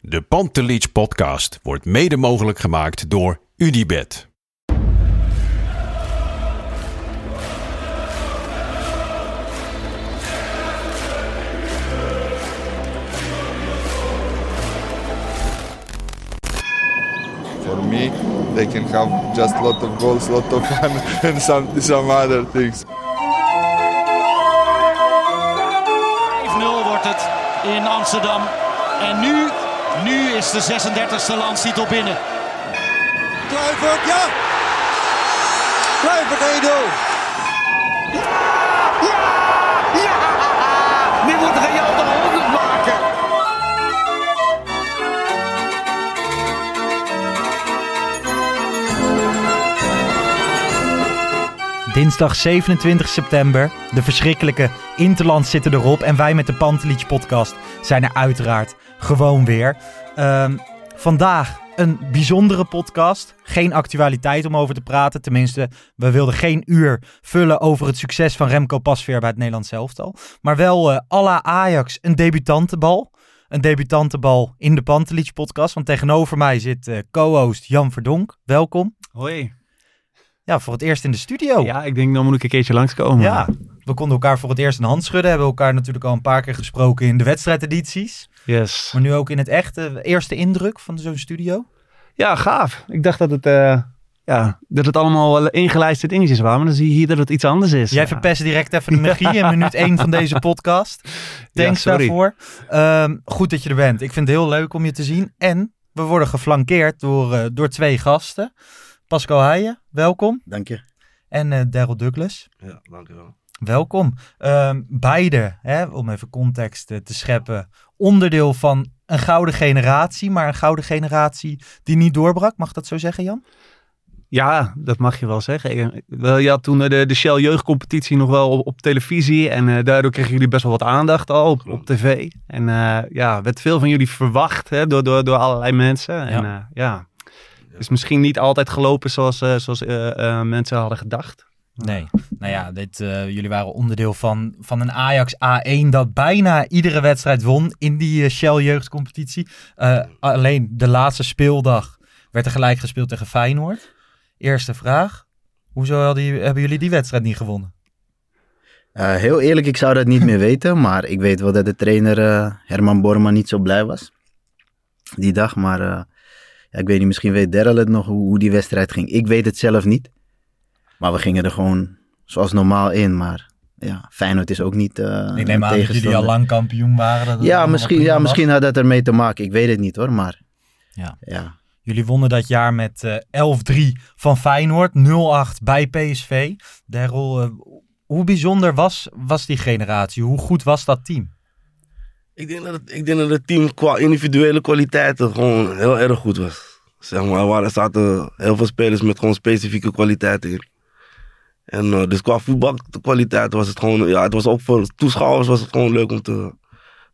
De Pantelich podcast wordt mede mogelijk gemaakt door Unibed. For me, they can have just lot of goals, lot of fun, and some some other things. 5-0 wordt het in Amsterdam. En nu, nu is de 36e landstitel binnen. Kluivert, ja! Kluivert 1-0. Nu moet Real de 100 maken. Dinsdag 27 september. De verschrikkelijke Interland zitten erop. En wij met de Pantelich podcast zijn er uiteraard gewoon weer. Ehm, vandaag een bijzondere podcast. Geen actualiteit om over te praten. Tenminste, we wilden geen uur vullen over het succes van Remco Pasveer bij het Nederlands elftal. Maar wel eh à la Ajax een debutantenbal. Een debutantenbal in de Pantelich podcast. Want tegenover mij zit eh, co-host Jan Verdonk. Welkom. Hoi. Ja, voor het eerst in de studio. Ja, ik denk dan moet ik een keertje langskomen. Ja, we konden elkaar voor het eerst een hand schudden. Hebben elkaar natuurlijk al een paar keer gesproken in de wedstrijdedities. Yes. Maar nu ook in het echte eerste indruk van zo'n studio. Ja, gaaf. Ik dacht dat het, eh, ja, dat het allemaal wel ingelijste dingetjes waren. Maar dan zie je hier dat het iets anders is. Jij Ja. verpest direct even de magie in minuut 1 van deze podcast. Thanks daarvoor. Ehm, goed dat je er bent. Ik vind het heel leuk om je te zien. En we worden geflankeerd door, eh, door twee gasten. Pascal Heijen, welkom. Dank je. En eh Daryl Douglas. Ja, dankjewel. Welkom. Ehm, beide, hè, om even context eh, te scheppen, onderdeel van een gouden generatie, maar een gouden generatie die niet doorbrak. Mag dat zo zeggen, Jan? Ja, dat mag je wel zeggen. Wel, Je had toen eh, de, de Shell jeugdcompetitie nog wel op, op televisie. En eh, daardoor kregen jullie best wel wat aandacht al op, op tv. En eh, ja, werd veel van jullie verwacht hè, door, door, door allerlei mensen. En Ja. ja, ja. is misschien niet altijd gelopen zoals, eh, zoals eh, eh, mensen hadden gedacht. Nee. Nou ja, dit, eh, jullie waren onderdeel van, van een Ajax A1 dat bijna iedere wedstrijd won in die eh, Shell jeugdcompetitie. Eh, alleen de laatste speeldag werd er gelijk gespeeld tegen Feyenoord. Eerste vraag. Hoezo hebben jullie die wedstrijd niet gewonnen? Heel eerlijk, ik zou dat niet meer weten. Maar ik weet wel dat de trainer Herman Borman niet zo blij was. Die dag. Maar ja, ik weet niet, misschien weet Daryl het nog hoe die wedstrijd ging. Ik weet het zelf niet. Maar we gingen er gewoon zoals normaal in. Maar ja, Feyenoord is ook niet. eh, ik neem aan dat jullie al lang kampioen waren. dat Ja, misschien, ja, was. misschien had dat ermee te maken. Ik weet het niet hoor. Maar Ja. ja. Jullie wonnen dat jaar met eh 11-3 van Feyenoord, 0-8 bij PSV. Daryl, eh, hoe bijzonder was, was die generatie? Hoe goed was dat team? Ik denk, dat het, ik denk dat het team qua individuele kwaliteiten gewoon heel erg goed was. Zeg maar, er er zaten heel veel spelers met gewoon specifieke kwaliteiten in. En eh, dus qua voetbalkwaliteit was het gewoon, ja, het was ook voor toeschouwers was het gewoon leuk om te,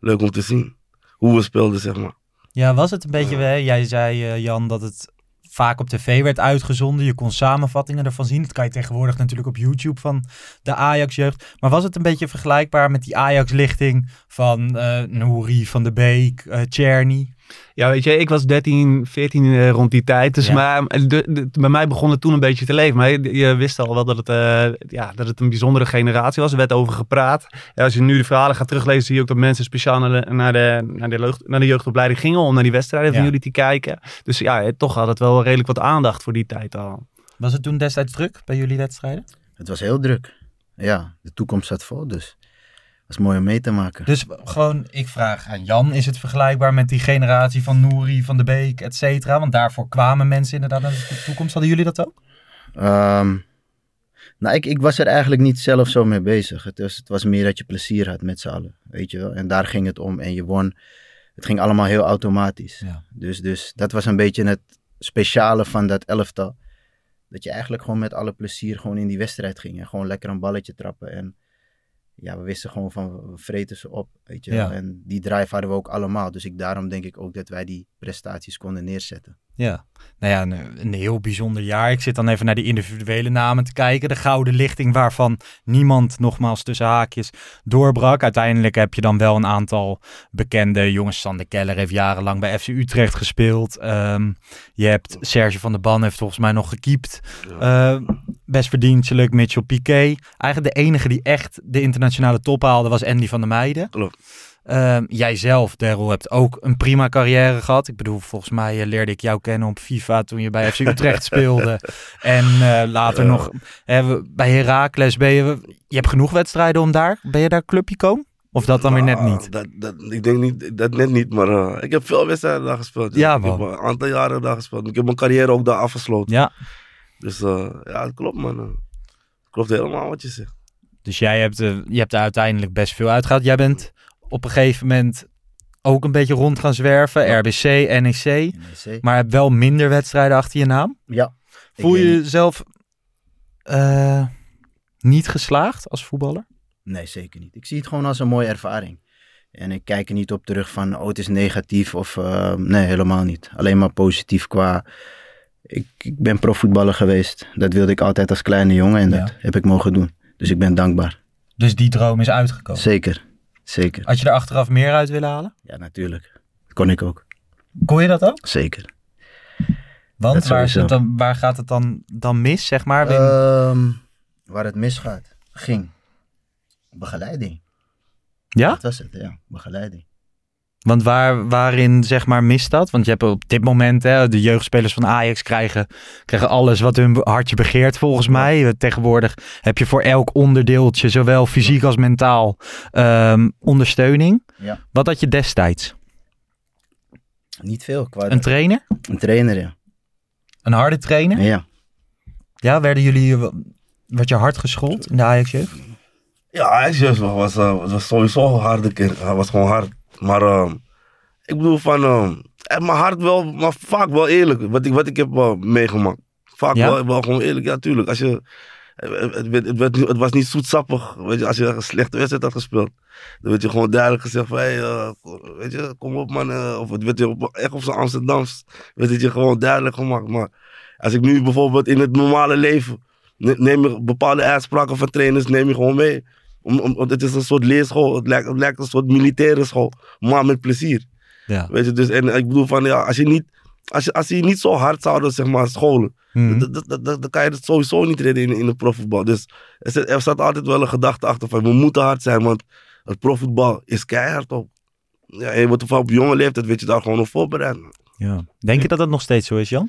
leuk om te zien. Hoe we speelden, zeg maar. Ja, was het een beetje, jij zei eh, Jan dat het vaak op tv werd uitgezonden. Je kon samenvattingen ervan zien. Dat kan je tegenwoordig natuurlijk op YouTube van de Ajax-jeugd. Maar was het een beetje vergelijkbaar met die Ajax-lichting van eh Nouri, Van de Beek, eh Czerny? Ja, weet je, ik was 13, 14 eh, rond die tijd. Dus Ja. maar, de, de- bij mij begon het toen een beetje te leven. Maar je, je wist al wel dat het, eh, ja, dat het een bijzondere generatie was. Er werd over gepraat. Ja, als je nu de verhalen gaat teruglezen, zie je ook dat mensen speciaal naar de, naar de, naar de, jeugd- naar de jeugdopleiding gingen om naar die wedstrijden van jullie te kijken. Dus ja, eh, toch had het wel redelijk wat aandacht voor die tijd al. Was het toen destijds druk bij jullie wedstrijden? Het was heel druk. Ja, de toekomst zat vol. Dus was mooi om mee te maken. Dus gewoon, ik vraag aan Jan, is het vergelijkbaar met die generatie van Nouri, Van de Beek, et cetera? Want daarvoor kwamen mensen inderdaad naar de toekomst. Hadden jullie dat ook? Ehm, nou, ik, ik was er eigenlijk niet zelf zo mee bezig. Het was, het was meer dat je plezier had met z'n allen, weet je wel. En daar ging het om en je won. Het ging allemaal heel automatisch. Ja. Dus, dus dat was een beetje het speciale van dat elftal. Dat je eigenlijk gewoon met alle plezier gewoon in die wedstrijd ging. En gewoon lekker een balletje trappen. En ja, we wisten gewoon van, we vreten ze op, weet je. Ja. En die drive hadden we ook allemaal. Dus ik, daarom denk ik ook dat wij die prestaties konden neerzetten. Ja, nou ja, een, een heel bijzonder jaar. Ik zit dan even naar die individuele namen te kijken. De gouden lichting waarvan niemand, nogmaals tussen haakjes, doorbrak. Uiteindelijk heb je dan wel een aantal bekende jongens. Sander Keller heeft jarenlang bij FC Utrecht gespeeld. Ehm, je hebt Serge van der Ban heeft volgens mij nog gekiept. Eh, best verdienstelijk, Mitchell Piquet. Eigenlijk de enige die echt de internationale top haalde was Andy van der Meijden. Klopt. Ehm, jij zelf, Daryl, hebt ook een prima carrière gehad. Ik bedoel, volgens mij eh, leerde ik jou kennen op FIFA toen je bij FC Utrecht speelde. En eh, later nog hè, bij Heracles ben je... Je hebt genoeg wedstrijden om daar... Ben je daar clubicoon? Of dat dan weer net Nou, niet? Dat, dat, ik denk niet, dat net niet, maar eh, ik heb veel wedstrijden daar gespeeld. Ja, ik heb man. een aantal jaren daar gespeeld. Ik heb mijn carrière ook daar afgesloten. Ja, Dus ja, het klopt man. Klopt helemaal wat je zegt. dus jij hebt, je hebt er uiteindelijk best veel uitgehaald. Jij bent op een gegeven moment ook een beetje rond gaan zwerven. RBC, NEC. NEC. Maar heb wel minder wedstrijden achter je naam. Ja. Voel je jezelf eh, niet geslaagd als voetballer? Nee, zeker niet. Ik zie het gewoon als een mooie ervaring. En ik kijk er niet op terug van, oh, het is negatief of... eh, nee, helemaal niet. Alleen maar positief qua... Ik, ik ben profvoetballer geweest. Dat wilde ik altijd als kleine jongen en Ja. dat heb ik mogen doen. Dus ik ben dankbaar. Dus die droom is uitgekomen. Zeker. Zeker. Had je er achteraf meer uit willen halen? Ja, natuurlijk. Dat kon ik ook. Kon je dat ook? Zeker. Want waar, is sowieso. het dan, waar gaat het dan, dan mis, zeg maar? Ehm, waar het misgaat, ging. Begeleiding. ja? Dat was het, ja. Begeleiding. Want waar, waarin, zeg maar, mist dat? Want je hebt op dit moment, hè, de jeugdspelers van Ajax krijgen, krijgen alles wat hun hartje begeert, volgens mij. Tegenwoordig heb je voor elk onderdeeltje, zowel fysiek als mentaal, ehm, ondersteuning. Ja. Wat had je destijds? Niet veel. Qua Een trainer? een trainer, ja. Een harde trainer? Ja. Ja, werden jullie, werd je hard geschoold in de Ajax-jeugd? Ja, Ajax was, was, was sowieso een harde. Hij was gewoon hard. Maar ehm, ik bedoel van, eh, maar hard wel, maar vaak wel eerlijk. Wat ik, wat ik heb eh, meegemaakt. Vaak Ja? wel, wel gewoon eerlijk, ja tuurlijk. Als je, het, het, werd- het, werd het was niet zoetsappig. Weet je, als je een slechte wedstrijd had gespeeld. Dan werd je gewoon duidelijk gezegd van, hey, eh, weet je, kom op man. eh, of het werd je op, echt op zijn Amsterdams. Werd het je gewoon duidelijk gemaakt. Maar als ik nu bijvoorbeeld in het normale leven, ne- neem je bepaalde uitspraken van trainers, neem je gewoon mee. Om, het is een soort leerschool. Het lijkt, het lijkt een soort militaire school. Maar met plezier. Ja. Weet je, dus, en ik bedoel van, ja, als je niet, als je, als je niet zo hard zouden, zeg maar, scholen, Mhm. dan- kan je het sowieso niet redden in, in de profvoetbal. Dus er, zit, er staat altijd wel een gedachte achter van, we moeten hard zijn, want het profvoetbal is keihard ook. Ja, je wordt op jonge leeftijd, weet je daar gewoon op voorbereid. Ja. Denk je dat dat nog steeds zo is, Jan?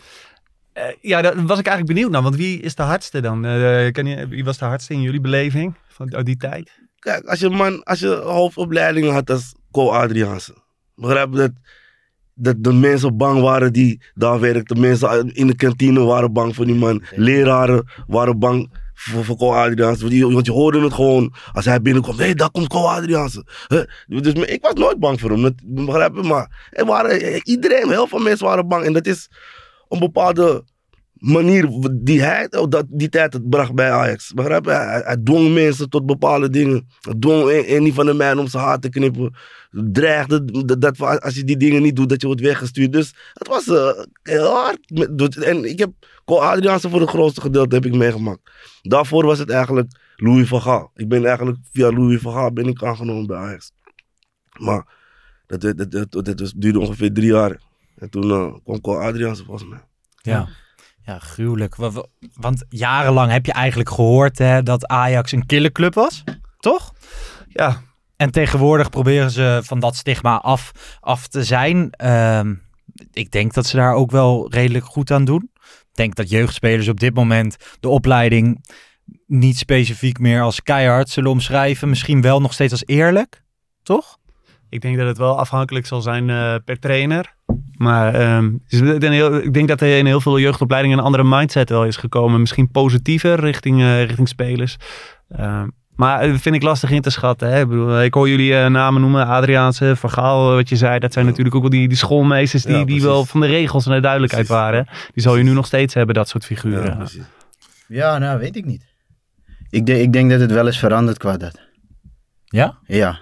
Eh, ja, daar was ik eigenlijk benieuwd naar. Want wie is de hardste dan? Eh, ken je, wie was de hardste in jullie beleving van uit die tijd? Kijk, als je man, als je hoofdopleidingen had als Co Adriaanse, begrijp je dat, dat de mensen bang waren die daar werkten. Mensen in de kantine waren bang voor die man. Leraren waren bang voor, voor Co Adriaanse. Want je, want je hoorde het gewoon als hij binnenkwam. Hé, hey, daar komt Co Adriaanse. Huh? Dus ik was nooit bang voor hem, dat, begrijp je? Maar er waren, iedereen, heel veel mensen waren bang. En dat is een bepaalde manier die hij dat, die tijd het bracht bij Ajax. Begrijp je? Hij, hij dwong mensen tot bepaalde dingen. Hij dwong een, een van de mij om zijn haar te knippen. Dreigde dat, als je die dingen niet doet, dat je wordt weggestuurd. Dus het was eh, heel hard. Met- dat- En ik heb Cole Adriaanse voor het grootste gedeelte heb ik meegemaakt. Daarvoor was het eigenlijk Louis van Gaal. Ik ben eigenlijk via Louis van Gaal ben ik aangenomen bij Ajax. Maar dat, dat, dat duurde ongeveer drie jaar. En toen eh, kwam Cole Adriaanse volgens mij. Ja. Ja, gruwelijk. Wa- wa- Want jarenlang heb je eigenlijk gehoord hè, dat Ajax een killerclub was, toch? Ja, En tegenwoordig proberen ze van dat stigma af, af te zijn. Ehm, ik denk dat ze daar ook wel redelijk goed aan doen. Ik denk dat jeugdspelers op dit moment de opleiding niet specifiek meer als keihard zullen omschrijven. Misschien wel nog steeds als eerlijk, toch? Ik denk dat het wel afhankelijk zal zijn eh, per trainer. Maar ehm, ik denk heel- ik denk dat er in heel veel jeugdopleidingen een andere mindset wel is gekomen. Misschien positiever richting, eh, richting spelers. Ehm, maar dat vind ik lastig in te schatten. Hè? Ik, bedoel, ik hoor jullie eh, namen noemen. Adriaanse, Van Gaal, wat je zei. Dat zijn natuurlijk ook wel die, die schoolmeesters die, Ja, die wel van de regels en de duidelijkheid Precies. waren. Die zal je nu nog steeds hebben, dat soort figuren. Ja, precies. Ja, nou, weet ik niet. Ik, denk- ik denk dat het wel eens verandert qua dat. Ja? Ja.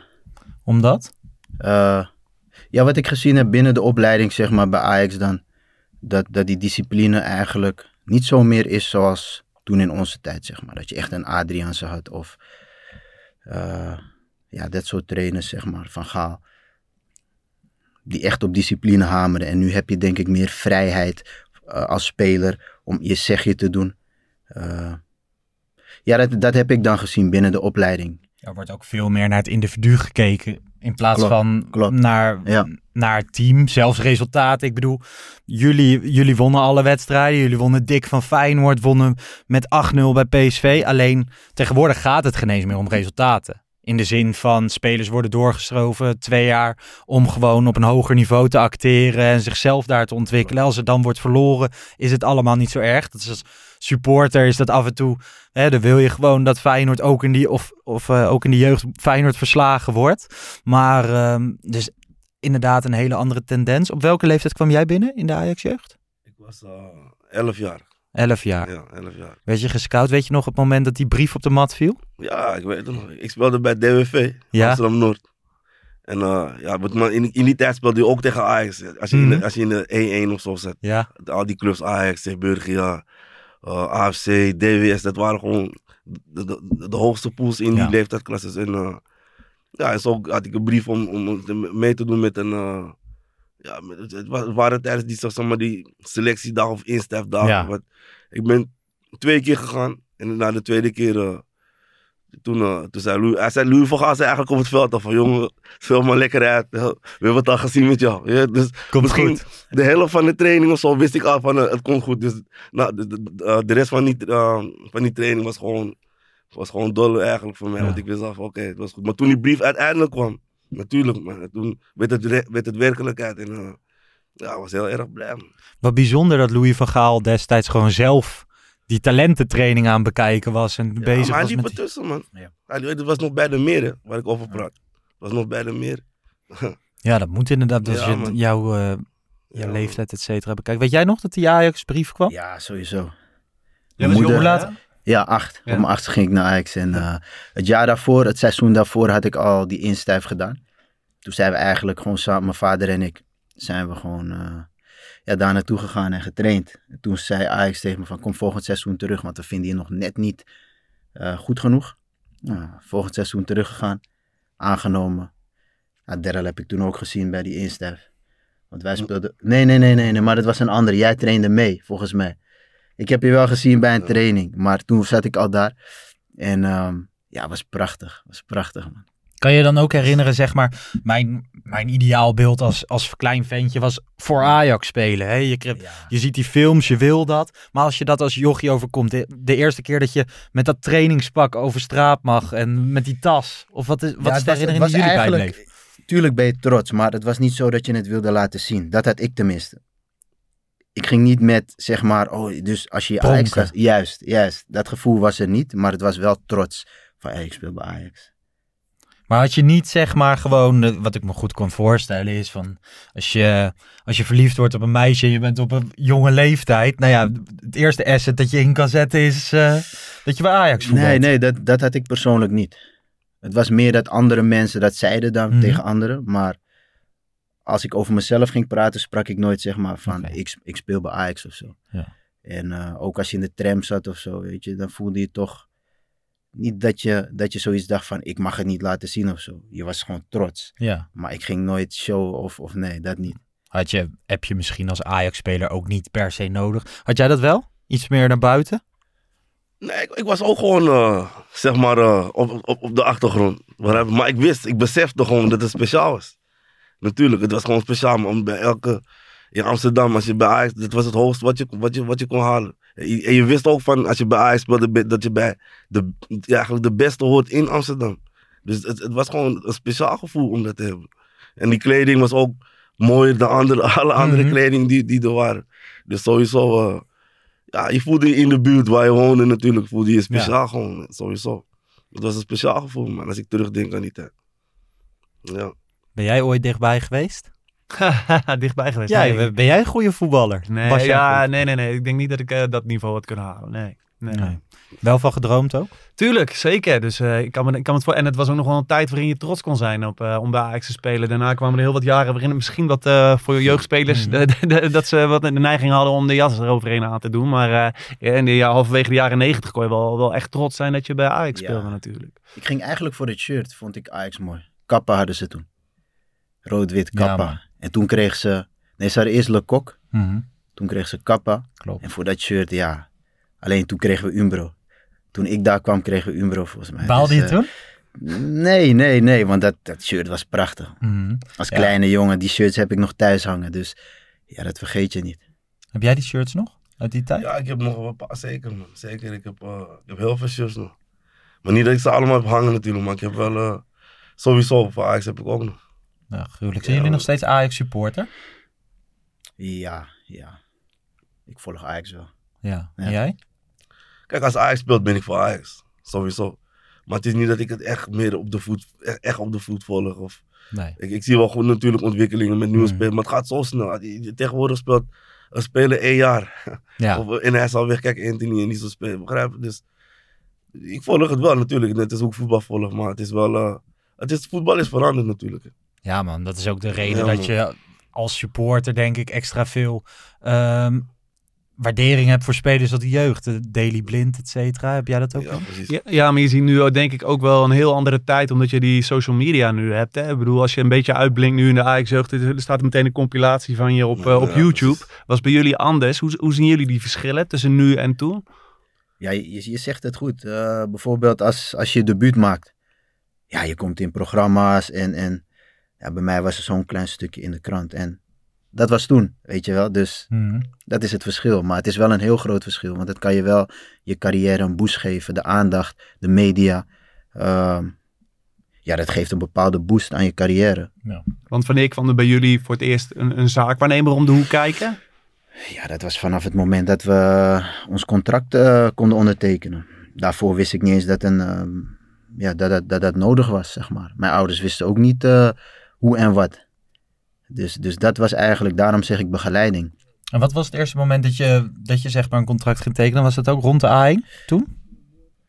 Omdat? Eh, ja, wat ik gezien heb binnen de opleiding, zeg maar, bij Ajax dan. Dat, dat die discipline eigenlijk niet zo meer is zoals toen in onze tijd, zeg maar. Dat je echt een Adriaanse had of... eh, ja, dat soort trainers, zeg maar, van Gaal. Die echt op discipline hameren. En nu heb je denk ik meer vrijheid eh, als speler om je zegje te doen. Ja, dat, dat heb ik dan gezien binnen de opleiding. Er wordt ook veel meer naar het individu gekeken. In plaats Klopt, van klopt. Naar, Ja. naar het team. Zelfs resultaten. Ik bedoel, jullie, jullie wonnen alle wedstrijden. Jullie wonnen dik van Feyenoord. Wonnen met 8-0 bij PSV. Alleen tegenwoordig gaat het geen eens meer om resultaten. In de zin van spelers worden doorgeschoven twee jaar om gewoon op een hoger niveau te acteren en zichzelf daar te ontwikkelen. Als het dan wordt verloren, is het allemaal niet zo erg. Dat is als supporter is dat af en toe. Hè, dan wil je gewoon dat Feyenoord ook in die of, of eh, ook in de jeugd Feyenoord verslagen wordt. Maar ehm, dus inderdaad een hele andere tendens. Op welke leeftijd kwam jij binnen in de Ajax jeugd? Ik was 11 jaar. Elf jaar. Ja, 11 jaar. Werd je gescout? Weet je nog het moment dat die brief op de mat viel? Ja, ik weet het nog. Ik speelde bij DWV, Ja. Amsterdam Noord. En eh, ja, man, in, in die tijd speelde je ook tegen Ajax. Als je, in, Mhm. de, als je in de 1-1 of zo zet. Ja. Al die clubs, Ajax, Zeeburgia, eh AFC, DWS, dat waren gewoon de, de, de hoogste pools in die Ja. leeftijdsklasses. En eh, ja, en zo had ik een brief om, om mee te doen met een... eh, ja, het, het wa- het waren tijdens die, zeg maar, die selectiedag of instefdag. Ja. Ik ben twee keer gegaan. En na de tweede keer... toen, eh, toen zei Louis, hij zei, Louis van Gaal zei eigenlijk op het veld al van jongen, speel maar lekker uit. We hebben het al gezien met jou. Ja, dus Komt misschien goed. de helft van de training of zo wist ik al van eh, het komt goed. Dus nou, de, de, de, eh, rest van die, van die training was gewoon, was gewoon dol eigenlijk voor mij. Ja. Want ik wist al van oké, het was goed. Maar toen die brief uiteindelijk kwam, natuurlijk, man, toen werd het, werd het werkelijkheid. En ja, ik was heel erg blij. Wat bijzonder dat Louis van Gaal destijds gewoon zelf die talententraining aan bekijken was en Ja, bezig maar hij was liep met... ertussen, man. Ja. Hij liep- het was nog bij de meer, hè, waar ik over praat. Het was nog bij de meer. Ja, dat moet inderdaad. Dat Ja, je jouw, eh, Ja, jouw leeftijd, et cetera, bekijkt. Weet jij nog dat die Ajax-brief kwam? Ja, sowieso. Mijn was moeder- jong, laat-? Ja, acht. Ja. Op mijn achtste ging ik naar Ajax. En eh, het jaar daarvoor, het seizoen daarvoor, had ik al die instijf gedaan. Toen zijn we eigenlijk gewoon samen, mijn vader en ik, zijn we gewoon eh, ja, daar naartoe gegaan en getraind. En toen zei Ajax tegen me van, kom volgend seizoen terug, want we vinden je nog net niet eh, goed genoeg. Nou, volgend seizoen teruggegaan, aangenomen. Nou, Daryl heb ik toen ook gezien bij die instijf. Want wij speelden... Nee, nee, nee, nee, nee, maar dat was een ander. Jij trainde mee, volgens mij. Ik heb je wel gezien bij een training, maar toen zat ik al daar. En ehm, ja, was prachtig. was prachtig, man. Kan je dan ook herinneren, zeg maar, mijn, mijn ideaalbeeld als, als klein ventje was voor Ajax spelen. Hè? Je, kreeg- je ziet die films, je wil dat. Maar als je dat als jochie overkomt, de, de eerste keer dat je met dat trainingspak over straat mag en met die tas. Of wat is, wat Ja, is de herinnering die jullie bijbleef? Tuurlijk ben je trots, maar het was niet zo dat je het wilde laten zien. Dat had ik tenminste. Ik ging niet met, zeg maar, oh, dus als je Ajax... Was- Juist, juist. Dat gevoel was er niet, maar het was wel trots. Van, hey, ik speel bij Ajax. Maar had je niet, zeg maar, gewoon, eh, wat ik me goed kon voorstellen is van, als je, als je verliefd wordt op een meisje en je bent op een jonge leeftijd, nou ja, het eerste asset dat je in kan zetten is eh, dat je bij Ajax voetbalt. Nee, nee, dat, dat had ik persoonlijk niet. Het was meer dat andere mensen dat zeiden dan Mhm. tegen anderen. Maar als ik over mezelf ging praten, sprak ik nooit zeg maar van ik, ik speel bij Ajax of zo. Ja. En eh, ook als je in de tram zat of zo, weet je, dan voelde je toch niet dat je, dat je zoiets dacht van ik mag het niet laten zien of zo. Je was gewoon trots. Ja. Maar ik ging nooit show of, of nee, dat niet. Had je, heb je misschien als Ajax-speler ook niet per se nodig. Had jij dat wel? Iets meer naar buiten? Nee, ik, ik was ook gewoon, eh, zeg maar, eh, op, op, op de achtergrond. Maar, ik wist, ik besefte gewoon dat het speciaal was. Natuurlijk, het was gewoon speciaal. Maar om bij elke, in Amsterdam, als je bij Ajax, dat was het hoogste wat je, wat je, wat je kon halen. En je, wist ook van, als je bij Ajax speelde, dat je bij de, ja, eigenlijk de beste hoort in Amsterdam. Dus het, het was gewoon een speciaal gevoel om dat te hebben. En die kleding was ook mooier dan andere, alle andere Mhm. kleding die, die er waren. Dus sowieso, eh, ja, je voelde je in de buurt waar je woonde natuurlijk, voelde je je speciaal gewoon, sowieso. Het was een speciaal gevoel, man, als ik terugdenk aan die tijd. Ja. Ben jij ooit dichtbij geweest? Dichtbij geweest. Ja, nee. ben jij een goede voetballer? Nee, ja, nee, nee, nee. Ik denk niet dat ik eh, dat niveau had kunnen halen. Nee. nee. Nee. Wel van gedroomd ook? Tuurlijk, zeker. Dus eh, ik, kan me, ik kan het voor. En het was ook nog wel een tijd waarin je trots kon zijn op, eh, om bij Ajax te spelen. Daarna kwamen er heel wat jaren waarin het misschien wat eh, voor jeugdspelers. De- de- dat ze wat de neiging hadden om de jas eroverheen aan te doen. Maar eh, in de, ja, halverwege de jaren negentig kon je wel, wel echt trots zijn dat je bij Ajax Ja. speelde, natuurlijk. Ik ging eigenlijk voor het shirt, vond ik Ajax mooi. Kappa hadden ze toen. Rood-wit kappa. En toen kreeg ze, nee ze hadden eerst Le Coq. Mhm. Toen kreeg ze kappa. Klopt. En voor dat shirt, ja. Alleen toen kregen we Umbro. Toen ik daar kwam, kregen we Umbro volgens mij. Baalde Dus, je eh, toen? Nee, nee, nee, want dat, dat shirt was prachtig. Mhm. Als Ja. kleine jongen, die shirts heb ik nog thuis hangen. Dus ja, dat vergeet je niet. Heb jij die shirts nog uit die tijd? Ja, ik heb nog wel een paar, zeker man. Zeker, ik heb, eh, ik heb heel veel shirts nog. Maar niet dat ik ze allemaal heb hangen natuurlijk, maar ik heb wel, eh, sowieso, voor Ajax heb ik ook nog. Ja, gruwelijk. Ja, Zijn jullie nog steeds Ajax supporter? Ja, ja. Ik volg Ajax wel. Ja. En jij? Kijk, als Ajax speelt ben ik voor Ajax, sowieso. Maar het is niet dat ik het echt meer op de voet, echt- echt op de voet volg. Of, Nee. ik, ik zie wel goed natuurlijk ontwikkelingen met nieuwe Mm. spelers, maar het gaat zo snel. Tegenwoordig speelt een speler één jaar. Ja. Of, en hij is al weg, kijk Anthony en niet zo spelen, begrijp je? Dus ik volg het wel natuurlijk, als hoe ik voetbal volg, maar het is wel, eh, het is, voetbal is veranderd natuurlijk. Ja man, dat is ook de reden Ja, dat je als supporter denk ik extra veel ehm, waardering hebt voor spelers uit de jeugd. De Daily Blind, et cetera. Heb jij dat ook? Ja. Ja, ja, maar je ziet nu ook, denk ik ook wel een heel andere tijd, omdat je die social media nu hebt. Hè? Ik bedoel, als je een beetje uitblinkt nu in de Ajax-jeugd, er staat meteen een compilatie van je op, eh, op Ja, YouTube. precies. Was bij jullie anders? Hoe, hoe zien jullie die verschillen tussen nu en toen? Ja, je, je zegt het goed. Eh, bijvoorbeeld als, als je debuut maakt. Ja, je komt in programma's en, en ja, bij mij was er zo'n klein stukje in de krant. En dat was toen, weet je wel. Dus Mhm. dat is het verschil. Maar het is wel een heel groot verschil. Want het kan je wel je carrière een boost geven. De aandacht, de media. Ehm, ja, dat geeft een bepaalde boost aan je carrière. Want wanneer kwam er bij jullie voor het eerst een, een zaakwaarnemer om de hoek kijken? Ja, dat was vanaf het moment dat we ons contract eh, konden ondertekenen. Daarvoor wist ik niet eens dat, een, ehm, ja, dat, dat, dat dat nodig was, zeg maar. Mijn ouders wisten ook niet eh, hoe en wat. Dus, dus dat was eigenlijk, daarom zeg ik begeleiding. En wat was het eerste moment dat je, dat je zeg maar een contract ging tekenen? Was dat ook rond de A1 toen?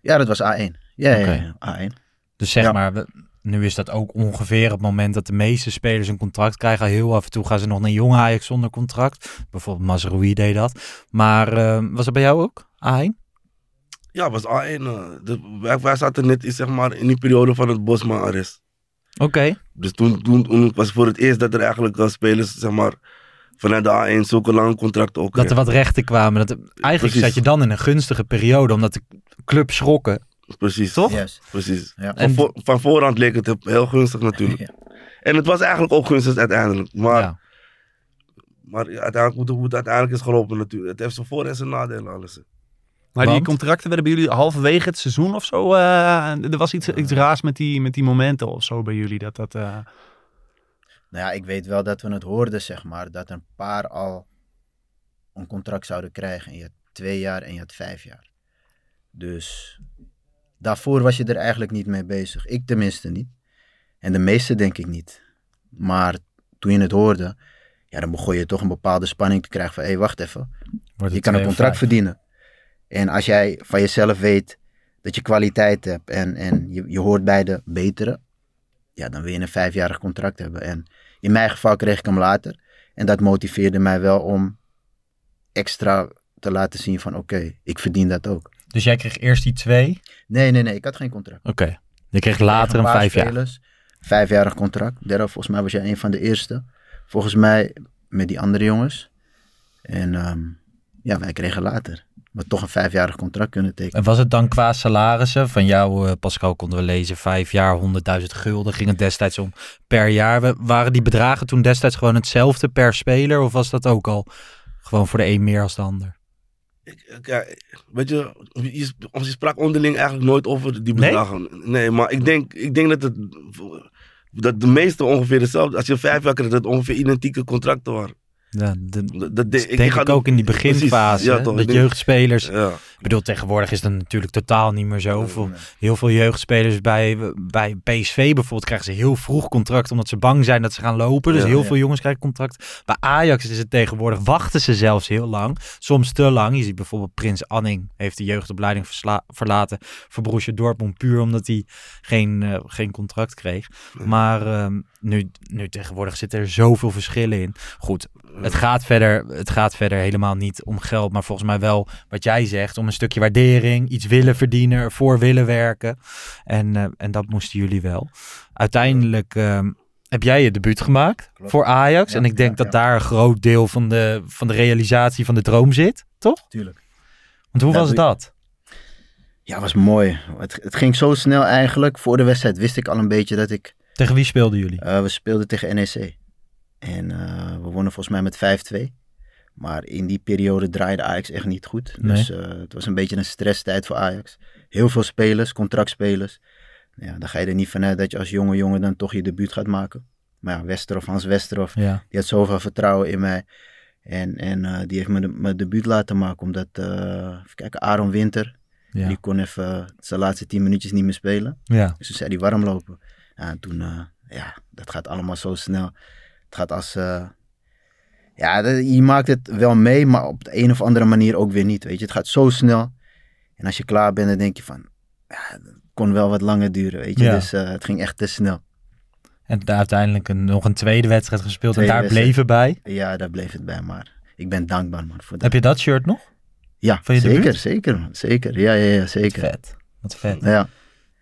Ja, dat was A1. Ja, ja, Oké. ja, A1. Dus zeg Ja. maar, we- nu is dat ook ongeveer het moment dat de meeste spelers een contract krijgen. Heel af en toe gaan ze nog naar jong Ajax zonder contract. Bijvoorbeeld Mazraoui deed dat. Maar eh, was dat bij jou ook, A1? Ja, was A1. eh, de, wij, wij zaten net in, zeg maar, in die periode van het Bosman-arrest. Oké. Dus toen, toen, toen was het voor het eerst dat er eigenlijk eh, spelers, zeg maar, vanuit de A1 zulke lange contracten ook Dat er wat rechten kwamen. Dat, eigenlijk Precies. zat je dan in een gunstige periode, omdat de club schrokken. Precies. Toch? Juist. Precies. Ja. Van, voor- van voorhand leek het heel gunstig natuurlijk. Ja. En het was eigenlijk ook gunstig uiteindelijk. Maar, Ja. maar ja, uiteindelijk, hoe het- hoe het uiteindelijk is gelopen natuurlijk. Het heeft zijn voor- en zijn nadelen alles. Maar die contracten werden bij jullie halverwege het seizoen of zo. eh, er was iets, iets raars met die, met die momenten of zo bij jullie. Dat dat, eh, Nou ja, ik weet wel dat we het hoorden, zeg maar, dat een paar al een contract zouden krijgen. En je had twee jaar en je had vijf jaar. Dus daarvoor was je er eigenlijk niet mee bezig. Ik tenminste niet. En de meesten denk ik niet. Maar toen je het hoorde, ja, dan begon je toch een bepaalde spanning te krijgen van, hé, hey, wacht even. Je kan een contract verdienen. En als jij van jezelf weet dat je kwaliteit hebt en, en je, je hoort bij de betere, ja, dan wil je een vijfjarig contract hebben. En in mijn geval kreeg ik hem later. En dat motiveerde mij wel om extra te laten zien van oké, ik verdien dat ook. Dus jij kreeg eerst die twee. Nee, nee, nee, ik had geen contract. Oké. Je kreeg later een paar vijf jaar. Vijfjarig contract. Volgens mij was jij een van de eerste. Volgens mij met die andere jongens. En ehm, ja, wij kregen later. Maar toch een vijfjarig contract kunnen tekenen. En was het dan qua salarissen? Van jou, eh, Pascal, konden we lezen, vijf jaar, 100.000 gulden. Ging het destijds om per jaar. We- Waren die bedragen toen destijds gewoon hetzelfde per speler? Of was dat ook al gewoon voor de een meer als de ander? Ik- Kijk, weet je, je, je sprak onderling eigenlijk nooit over die Nee? bedragen. Nee, maar ik denk, ik denk dat het dat de meeste ongeveer hetzelfde. Als je vijf jaar krijgt, dat het ongeveer identieke contracten waren. Ja, de, Dat, dat, dat denk ik, ook in die beginfase. Precies, ja, toch, dat ik jeugdspelers... Ja. Ik bedoel, tegenwoordig is dat natuurlijk totaal niet meer zo. Veel, heel veel jeugdspelers bij, bij PSV bijvoorbeeld krijgen ze heel vroeg contract omdat ze bang zijn dat ze gaan lopen. Dus Ja, heel veel jongens krijgen contract. Bij Ajax is het tegenwoordig, wachten ze zelfs heel lang. Soms te lang. Je ziet bijvoorbeeld Prins Anning heeft de jeugdopleiding verlaten voor Borussia Dortmund puur omdat hij geen, eh, geen contract kreeg. Maar ehm, nu, nu tegenwoordig zitten er zoveel verschillen in. Goed, het gaat, verder, het gaat verder helemaal niet om geld, maar volgens mij wel wat jij zegt, om een stukje waardering, iets willen verdienen, ervoor willen werken. En, eh, en dat moesten jullie wel. Uiteindelijk ehm, heb jij je debuut gemaakt voor Ajax. Ja, en ik denk ja, dat ja. daar een groot deel van de, van de realisatie van de droom zit, toch? Tuurlijk. Want hoe Ja, was dat? Ja, was mooi. Het, het ging zo snel eigenlijk. Voor de wedstrijd wist ik al een beetje dat ik... Tegen wie speelden jullie? eh, we speelden tegen NEC. En eh, we wonnen volgens mij met 5-2. Maar in die periode draaide Ajax echt niet goed. Nee. Dus eh, het was een beetje een stresstijd voor Ajax. Heel veel spelers, contractspelers. Ja, dan ga je er niet vanuit dat je als jonge jongen dan toch je debuut gaat maken. Maar ja, Westerhof, Hans Westerhof, Ja. die had zoveel vertrouwen in mij. En, en die heeft me de, mijn debuut laten maken. Omdat, eh, even kijken, Aaron Winter, Ja. die kon even zijn laatste tien minuutjes niet meer spelen. Ja. Dus toen zei hij warm lopen. Ja, en toen, eh, ja, dat gaat allemaal zo snel. Het gaat als, eh, ja, je maakt het wel mee, maar op de een of andere manier ook weer niet, weet je. Het gaat zo snel. En als je klaar bent, dan denk je van, ja, het kon wel wat langer duren, weet je. Ja. Dus eh, het ging echt te snel. En uiteindelijk een, nog een tweede wedstrijd gespeeld Tweede en daar wedstrijd. bleven bij. Ja, daar bleef het bij, maar ik ben dankbaar, man, voor dat. Heb je dat shirt nog? Ja, zeker, zeker, zeker. Ja, ja, ja, zeker. Vet. Wat vet. Ja.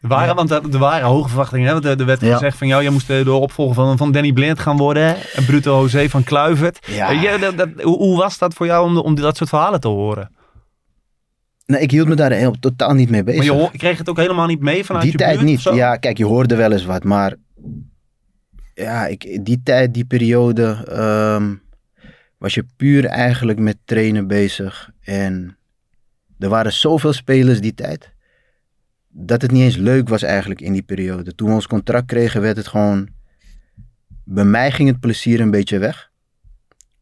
Er waren, want er waren hoge verwachtingen. Hè? Want er er werd Ja. gezegd van jou, jij moest eh, de opvolger van, van Danny Blind gaan worden. En Bruto José van Kluivert. Ja. Eh, dat, dat- hoe, hoe was dat voor jou om, om dat soort verhalen te horen? Nee, ik hield me daar heel, totaal niet mee bezig. Maar je kreeg het ook helemaal niet mee vanuit die je tijd buurt niet. Ja, kijk, je hoorde wel eens wat, maar ja, ik, die tijd, die periode, ehm, was je puur eigenlijk met trainen bezig. En er waren zoveel spelers die tijd, dat het niet eens leuk was eigenlijk in die periode. Toen we ons contract kregen, werd het gewoon, bij mij ging het plezier een beetje weg.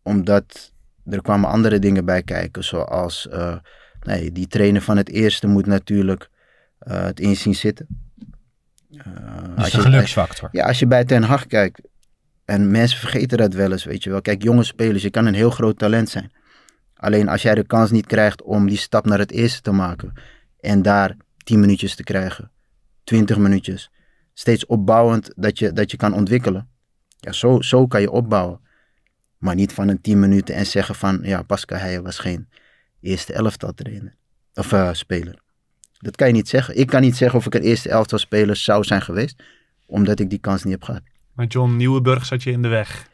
Omdat er kwamen andere dingen bij kijken, zoals, eh, nee, die trainer van het eerste moet natuurlijk eh, het inzien zitten. Eh, Dus de geluksfactor. ja, als je bij Ten Hag kijkt, en mensen vergeten dat wel eens, weet je wel. Kijk, jonge spelers, je kan een heel groot talent zijn. Alleen als jij de kans niet krijgt om die stap naar het eerste te maken en daar 10 minuutjes te krijgen, 20 minuutjes, steeds opbouwend dat je, dat je kan ontwikkelen. Ja, zo, zo kan je opbouwen. Maar niet van een 10 minuten en zeggen van, ja, Pascal Heijen was geen eerste elftal trainer. Of eh, speler. Dat kan je niet zeggen. Ik kan niet zeggen of ik een eerste elftal speler zou zijn geweest, omdat ik die kans niet heb gehad. Maar John Nieuwenburg zat je in de weg.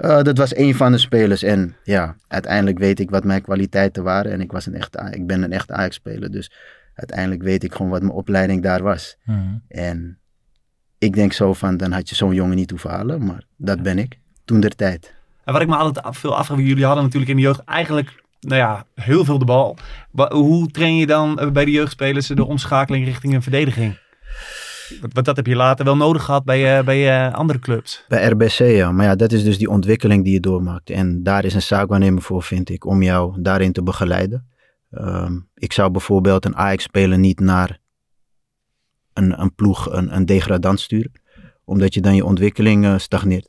Uh, dat was een van de spelers. En ja, uiteindelijk weet ik wat mijn kwaliteiten waren. En ik, was een echt, ik ben een echt Ajax-speler. Dus uiteindelijk weet ik gewoon wat mijn opleiding daar was. Mhm. En ik denk zo van, dan had je zo'n jongen niet hoeven halen. Maar dat ben ik. Toen der tijd. En wat ik me altijd af- veel afvraag, jullie hadden natuurlijk in de jeugd eigenlijk, nou ja, heel veel de bal. Hoe train je dan eh, bij de jeugdspelers de omschakeling richting een verdediging? Want want dat heb je later wel nodig gehad bij, eh, bij eh, andere clubs. Bij RBC, ja. Maar ja, dat is dus die ontwikkeling die je doormaakt. En daar is een zaakwaarnemer voor, vind ik, om jou daarin te begeleiden. Ehm, ik zou bijvoorbeeld een Ajax-speler niet naar een, een ploeg, een, een degradant sturen. Omdat je dan je ontwikkeling eh, stagneert.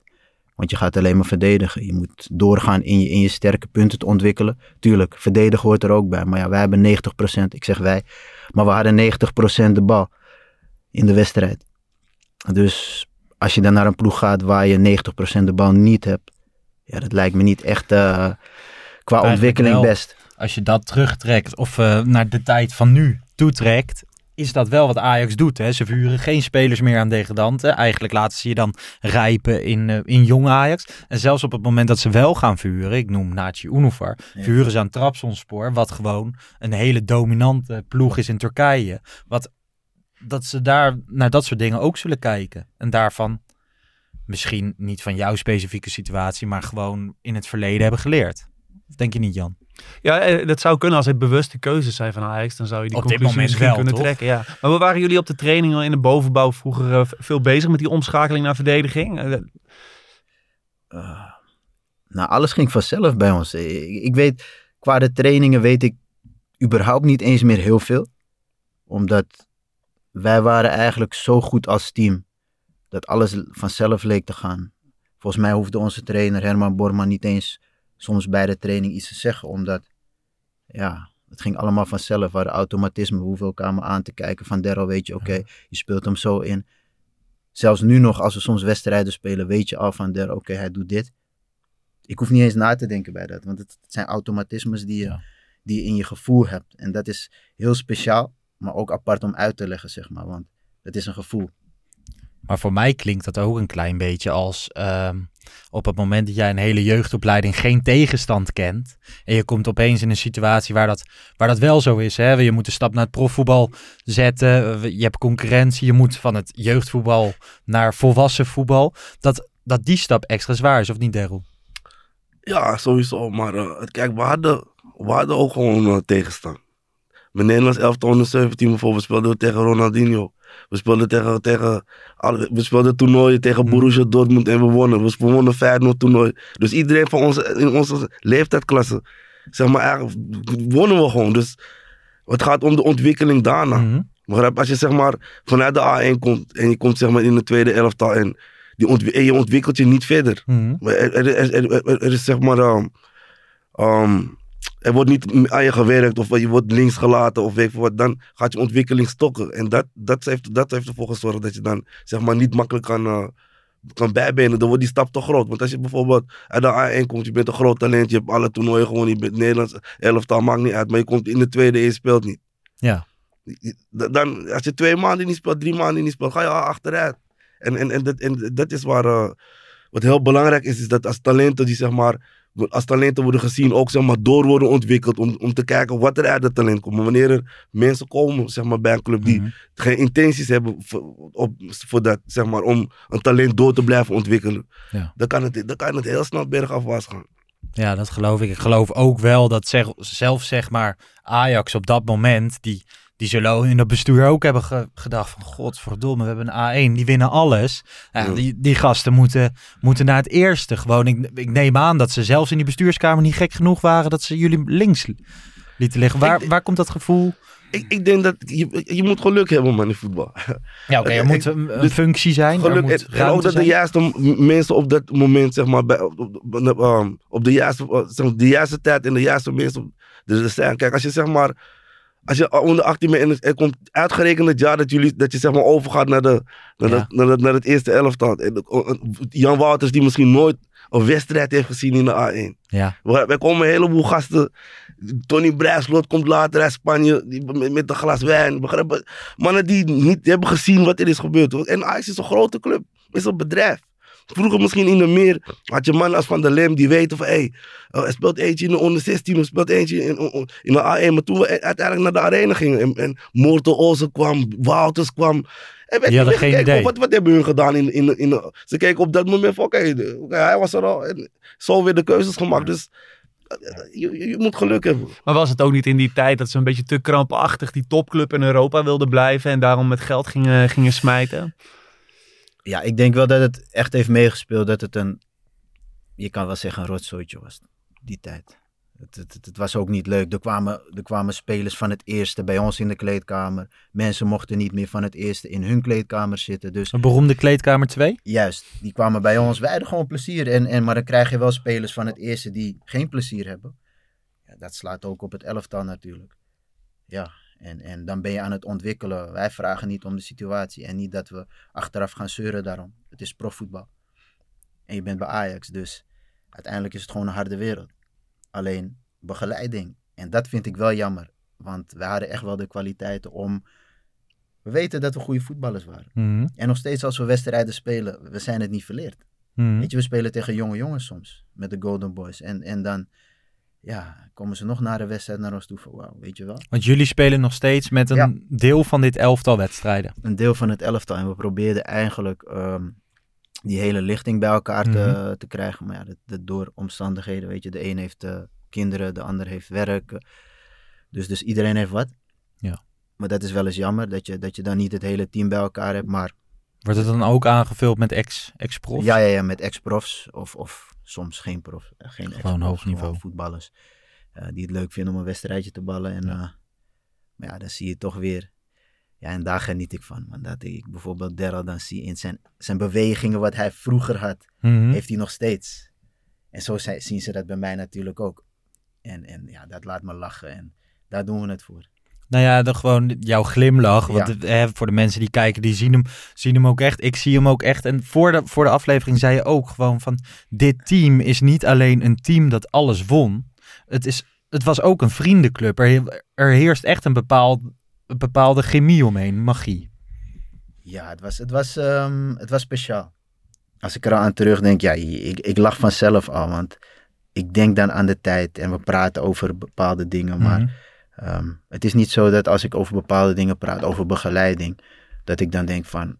Want je gaat alleen maar verdedigen. Je moet doorgaan in je, in je sterke punten te ontwikkelen. Tuurlijk, verdedigen hoort er ook bij. Maar ja, wij hebben 90%. Ik zeg wij. Maar we hadden 90% de bal in de wedstrijd. Dus als je dan naar een ploeg gaat waar je 90% de bal niet hebt. Ja, dat lijkt me niet echt eh, qua Eigenlijk ontwikkeling wel. best. Als je dat terugtrekt of eh, naar de tijd van nu toetrekt, is dat wel wat Ajax doet. Hè? Ze vuren geen spelers meer aan degradanten. Eigenlijk laten ze je dan rijpen in, eh, in jong Ajax. En zelfs op het moment dat ze wel gaan vuren, ik noem Naci Unuvar, Ja. vuren ze aan Trabzonspor, wat gewoon een hele dominante ploeg is in Turkije. Wat dat ze daar naar dat soort dingen ook zullen kijken. En daarvan misschien niet van jouw specifieke situatie, maar gewoon in het verleden hebben geleerd. Denk je niet, Jan? Ja, eh, dat zou kunnen als het bewuste keuzes zijn van Ajax. Dan zou je die Op dit conclusie misschien wel, kunnen toch? trekken. Ja. Maar we waren jullie op de training in de bovenbouw vroeger eh, veel bezig met die omschakeling naar verdediging? Eh, nou, alles ging vanzelf bij ons. Ik, ik weet, qua de trainingen weet ik überhaupt niet eens meer heel veel. Omdat wij waren eigenlijk zo goed als team. Dat alles vanzelf leek te gaan. Volgens mij hoefde onze trainer Herman Borman niet eens soms bij de training iets te zeggen. Omdat, ja, het ging allemaal vanzelf. Hadden automatisme. Elkaar maar aan te kijken. Van Daryl weet je, oké, je speelt hem zo in. Zelfs nu nog, als we soms wedstrijden spelen, weet je al van Daryl, oké, hij doet dit. Ik hoef niet eens na te denken bij dat. Want het, het zijn automatismes die je, die je in je gevoel hebt. En dat is heel speciaal, maar ook apart om uit te leggen, zeg maar. Want het is een gevoel. Maar voor mij klinkt dat ook een klein beetje als ehm, op het moment dat jij een hele jeugdopleiding geen tegenstand kent. En je komt opeens in een situatie waar dat, waar dat wel zo is. Hè? Je moet de stap naar het profvoetbal zetten. Je hebt concurrentie. Je moet van het jeugdvoetbal naar volwassen voetbal. Dat, dat die stap extra zwaar is, of niet, Daryl? Ja, sowieso. Maar eh, kijk, we hadden, we hadden ook gewoon eh, tegenstand. Mijn Nederlands elftal onder 17 bijvoorbeeld speelden we tegen Ronaldinho. We speelden tegen, tegen alle- we speelden toernooien tegen Borussia Dortmund en we wonnen. We wonnen Feyenoord toernooi. Dus iedereen van onze, in onze leeftijdsklasse, zeg maar, wonnen we gewoon. Dus het gaat om de ontwikkeling daarna. Maar als je zeg maar vanuit de A1 komt en je komt zeg maar in de tweede elftal en, die en je ontwikkelt je niet verder. Mhm. Er, er, er, er, er- er is zeg maar. ehm, ehm, er wordt niet aan je gewerkt of je wordt links gelaten of weet wat. Dan gaat je ontwikkeling stokken. En dat, dat, heeft, dat heeft ervoor gezorgd dat je dan zeg maar niet makkelijk kan, eh, kan bijbenen. Dan wordt die stap te groot. Want als je bijvoorbeeld uit de A1 komt, je bent een groot talent. Je hebt alle toernooien gewoon. Je bent Nederlands elftal, maakt niet uit. Maar je komt in de tweede en je speelt niet. Ja. Dan, als je twee maanden niet speelt, drie maanden niet speelt, ga je al achteruit. En, en, en, dat, en dat is waar, eh, wat heel belangrijk is, is dat als talenten die zeg maar, als talenten worden gezien, ook zeg maar door worden ontwikkeld om, om te kijken wat er uit het talent komt. Maar wanneer er mensen komen zeg maar, bij een club die geen intenties hebben voor, op, voor dat, zeg maar, om een talent door te blijven ontwikkelen, Ja. dan, kan het, dan kan het heel snel bergafwaarts gaan. Ja, dat geloof ik. Ik geloof ook wel dat zeg, zelf zeg maar Ajax op dat moment, die, die zullen in het bestuur ook hebben ge- gedacht van godverdomme, we hebben een A1, die winnen alles. Ja, die, die gasten moeten, moeten naar het eerste. Gewoon, ik, ik neem aan dat ze zelfs in die bestuurskamer niet gek genoeg waren dat ze jullie links li- lieten liggen. Waar, waar komt dat gevoel? Ik, ik denk dat je, je moet geluk hebben man in voetbal. Ja, oké, er Ik- moet een, een dus functie zijn. er Geluk, moet ruimte dat de juiste mensen op dat moment, zeg maar, bij, op, op, op- op de, juiste, zeg maar, de juiste tijd en de juiste mensen er er zijn. Kijk, als je zeg maar, als je onder 18 bent en er komt uitgerekend het jaar dat, jullie, dat je zeg maar overgaat naar, de, naar, Ja. naar, het- naar het eerste elftal. En, eh, Jan Wouters die misschien nooit een wedstrijd heeft gezien in de A1. Ja. Wij komen een heleboel gasten. Tony Brijsloot komt later uit Spanje die, met, een glas wijn. Begrijp? Mannen die niet hebben gezien wat er is gebeurd. En Ajax is een grote club. is een bedrijf. Vroeger misschien in de meer had je mannen als Van der Lem die weten van hé, hey, eh, er speelt eentje in de onder 16, er speelt eentje in, in de A1. Maar toen we uiteindelijk naar de arena gingen en, en Morten Olsen kwam, Wouters kwam. En werd Die hadden niet geen idee. Wat, wat hebben hun gedaan in, in, in, Ze keken op dat moment van oké, hij was er al. En zo weer de keuzes gemaakt. Dus eh, je, je, je moet geluk hebben. Maar was het ook niet in die tijd dat ze een beetje te krampachtig die topclub in Europa wilden blijven en daarom met geld gingen, gingen smijten? Ja, ik denk wel dat het echt heeft meegespeeld dat het een, je kan wel zeggen, een rotzooitje was. Die tijd. Het, het, het, het was ook niet leuk. Er kwamen, er kwamen spelers van het eerste bij ons in de kleedkamer. Mensen mochten niet meer van het eerste in hun kleedkamer zitten. Dus Een beroemde kleedkamer 2? Juist, die kwamen bij ons. Wij hadden gewoon plezier. En, en, maar dan krijg je wel spelers van het eerste die geen plezier hebben. Ja, dat slaat ook op het elftal natuurlijk. Ja, en, en dan ben je aan het ontwikkelen. Wij vragen niet om de situatie. En niet dat we achteraf gaan zeuren daarom. Het is profvoetbal. En je bent bij Ajax. Dus uiteindelijk is het gewoon een harde wereld. Alleen begeleiding. En dat vind ik wel jammer. Want we hadden echt wel de kwaliteiten om... We weten dat we goede voetballers waren. Mhm. En nog steeds als we wedstrijden spelen, we zijn het niet verleerd. Mhm. Weet je, we spelen tegen jonge jongens soms. Met de Golden Boys. En, en dan ja, komen ze nog na de wedstrijd naar ons toe van wauw, weet je wel. Want jullie spelen nog steeds met een Ja. deel van dit elftal wedstrijden. Een deel van het elftal. En we probeerden eigenlijk ehm, die hele lichting bij elkaar te, Mhm. te krijgen. Maar ja, dat, dat door omstandigheden, weet je. De een heeft eh, kinderen, de ander heeft werk. Dus, dus iedereen heeft wat. Ja. Maar dat is wel eens jammer, dat je, dat je dan niet het hele team bij elkaar hebt. Maar Wordt het dan ook aangevuld met ex- ex-profs? ja, ja, ja, met ex-profs of, of soms geen prof. eh, Geen Gewoon hoog niveau. voetballers. eh, die het leuk vinden om een wedstrijdje te ballen. En, eh, maar ja, dan zie je toch weer. Ja, en daar geniet ik van. Want dat ik bijvoorbeeld Daryl dan zie in zijn, zijn bewegingen, wat hij vroeger had, Mhm. heeft hij nog steeds. En zo zijn- zien ze dat bij mij natuurlijk ook. En, en ja, dat laat me lachen. En daar doen we het voor. Nou ja, dan gewoon jouw glimlach. Want Ja. het- hè, voor de mensen die kijken, die zien hem, zien hem ook echt. Ik zie hem ook echt. En voor de, voor de aflevering zei je ook gewoon van... Dit team is niet alleen een team dat alles won. Het, is, het was ook een vriendenclub. Er, er heerst echt een, bepaald, een bepaalde chemie omheen, magie. Ja, het was, het was, ehm, het was speciaal. Als ik er aan terugdenk, ja, ik, ik lach vanzelf al. Want ik denk dan aan de tijd en we praten over bepaalde dingen. Maar Mhm. Ehm, het is niet zo dat als ik over bepaalde dingen praat, over begeleiding, dat ik dan denk van,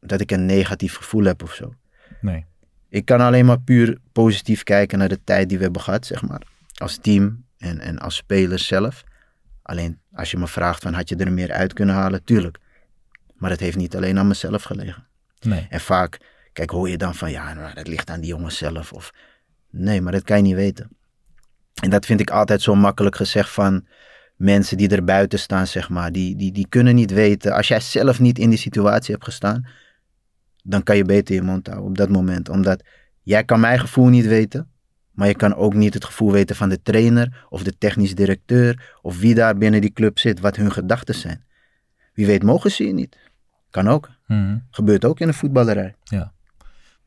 dat ik een negatief gevoel heb of zo. Nee. Ik kan alleen maar puur positief kijken naar de tijd die we hebben gehad, zeg maar. Als team en, en als spelers zelf. Alleen als je me vraagt van had je er meer uit kunnen halen, tuurlijk. Maar het heeft niet alleen aan mezelf gelegen. Nee. En vaak, kijk, hoor je dan van ja, nou, dat ligt aan die jongens zelf. Of nee, maar dat kan je niet weten. En dat vind ik altijd zo makkelijk gezegd van mensen die er buiten staan, zeg maar. Die, die, die kunnen niet weten. Als jij zelf niet in die situatie hebt gestaan, dan kan je beter je mond houden op dat moment. Omdat jij kan mijn gevoel niet weten. Maar je kan ook niet het gevoel weten van de trainer of de technisch directeur of wie daar binnen die club zit, wat hun gedachten zijn. Wie weet mogen ze je niet. Kan ook. Mhm. Gebeurt ook in de voetballerij. Ja.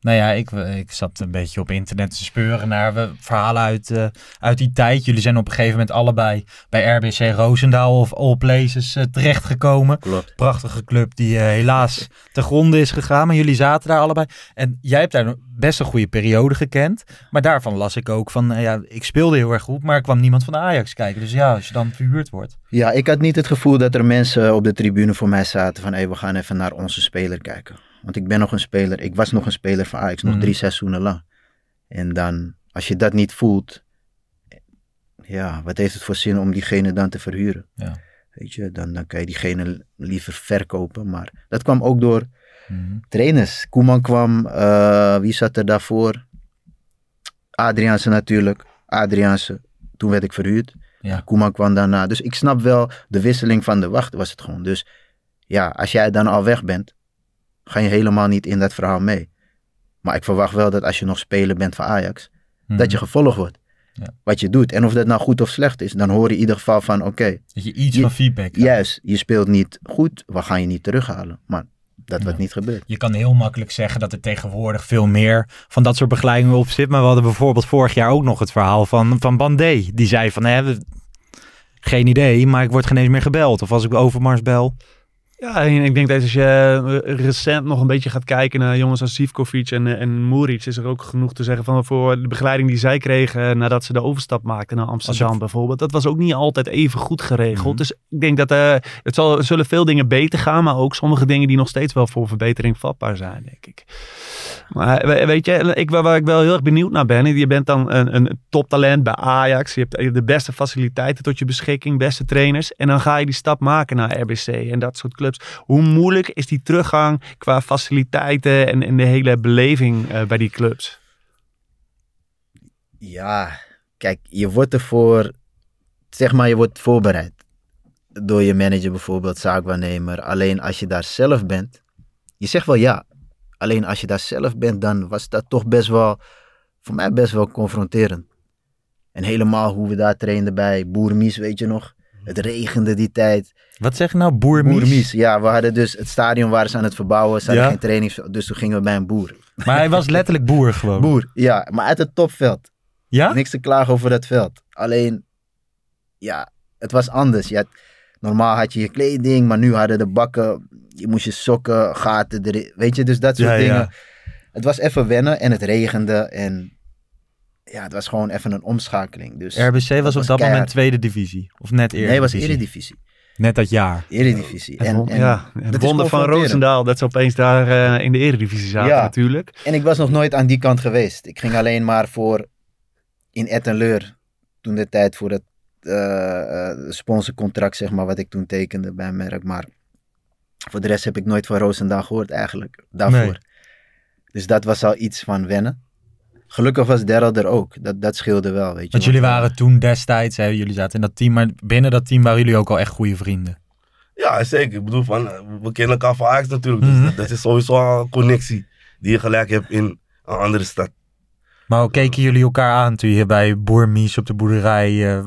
Nou ja, ik, ik zat een beetje op internet te speuren naar we- verhalen uit, eh, uit die tijd. Jullie zijn op een gegeven moment allebei bij RBC Roosendaal of All Places eh, terechtgekomen. Klopt. Prachtige club die eh, helaas te gronde is gegaan. Maar jullie zaten daar allebei. En jij hebt daar best een goede periode gekend. Maar daarvan las ik ook van, ja, ik speelde heel erg goed, maar er kwam niemand van de Ajax kijken. Dus ja, als je dan verhuurd wordt. Ja, ik had niet het gevoel dat er mensen op de tribune voor mij zaten van hé, we gaan even naar onze speler kijken. Want ik ben nog een speler, ik was nog een speler van Ajax, nog Mhm. drie seizoenen lang. En dan, als je dat niet voelt, ja, wat heeft het voor zin om diegene dan te verhuren? Ja. Weet je, dan, dan kan je diegene liever verkopen. Maar dat kwam ook door Mhm. trainers. Koeman kwam, eh, wie zat er daarvoor? Adriaanse natuurlijk. Adriaanse, toen werd ik verhuurd. Ja. Koeman kwam daarna. Dus ik snap wel de wisseling van de wacht was het gewoon. Dus ja, als jij dan al weg bent, ga je helemaal niet in dat verhaal mee. Maar ik verwacht wel dat als je nog speler bent van Ajax, Mhm. dat je gevolgd wordt. Ja. Wat je doet. En of dat nou goed of slecht is, dan hoor je in ieder geval van oké. Dat je iets je- van feedback krijgt. Juist, je speelt niet goed, we gaan je niet terughalen. Maar dat wordt niet gebeurd. Je kan heel makkelijk zeggen dat er tegenwoordig veel meer van dat soort begeleidingen op zit. Maar we hadden bijvoorbeeld vorig jaar ook nog het verhaal van, van Bandé. Die zei van, hè, we- geen idee, maar ik word geen eens meer gebeld. Of als ik Overmars bel. Ja, en ik denk dat als je eh, recent nog een beetje gaat kijken naar jongens als Sivkovic en, eh, en Muric, is er ook genoeg te zeggen van voor de begeleiding die zij kregen nadat ze de overstap maakten naar Amsterdam je- bijvoorbeeld. Dat was ook niet altijd even goed geregeld. Mhm. Dus ik denk dat eh, het zal, zullen veel dingen beter gaan, maar ook sommige dingen die nog steeds wel voor verbetering vatbaar zijn, denk ik. Maar we- weet je, ik, waar waar ik wel heel erg benieuwd naar ben, je bent dan een, een toptalent bij Ajax, je hebt de beste faciliteiten tot je beschikking, beste trainers, en dan ga je die stap maken naar RBC en dat soort clubs. Hoe moeilijk is die teruggang qua faciliteiten en, de hele beleving eh, bij die clubs? Ja, kijk, je wordt ervoor, zeg maar, je wordt voorbereid. Door je manager bijvoorbeeld, zaakwaarnemer. Alleen als je daar zelf bent, je zegt wel ja. Alleen als je daar zelf bent, dan was dat toch best wel, voor mij best wel confronterend. En helemaal hoe we daar trainden bij Boermies, weet je nog? Het regende die tijd. Wat zeg je nou, Boermies? Boermies, ja. We hadden dus het stadion waren ze aan het verbouwen. Ze hadden Ja? geen trainings, dus toen gingen we bij een boer. Maar hij was letterlijk boer gewoon. Boer, ja. Maar uit het topveld. Ja? Niks te klagen over dat veld. Alleen, ja, het was anders. Je had- normaal had je je kleding, maar nu hadden de bakken, je moest je sokken, gaten erin. Weet je, dus dat soort Ja, ja. dingen. Het was even wennen en het regende en ja, het was gewoon even een omschakeling. Dus RBC was op dat moment tweede divisie. Of net eerder. Nee, het was Eredivisie. Net dat jaar. Eredivisie. En, en, ja, is wonder van. Roosendaal dat ze opeens daar eh, in de eredivisie zaten Ja. natuurlijk. En ik was nog nooit aan die kant geweest. Ik ging alleen maar voor in Ettenleur toen de tijd voor het eh, eh, sponsorcontract, zeg maar, wat ik toen tekende bij merk. Maar voor de rest heb ik nooit van Roosendaal gehoord eigenlijk, daarvoor. Nee. Dus dat was al iets van wennen. Gelukkig was Daryl er ook. Dat, dat scheelde wel, weet je. Want jullie waren toen destijds, hè, jullie zaten in dat team, maar binnen dat team waren jullie ook al echt goede vrienden. Ja, zeker. Ik bedoel, van, we kennen elkaar van Ajax natuurlijk. Dus Mhm. dat, dat is sowieso al een connectie die je gelijk hebt in een andere stad. Maar hoe keken jullie elkaar aan toen je bij Boer Mies op de boerderij eh,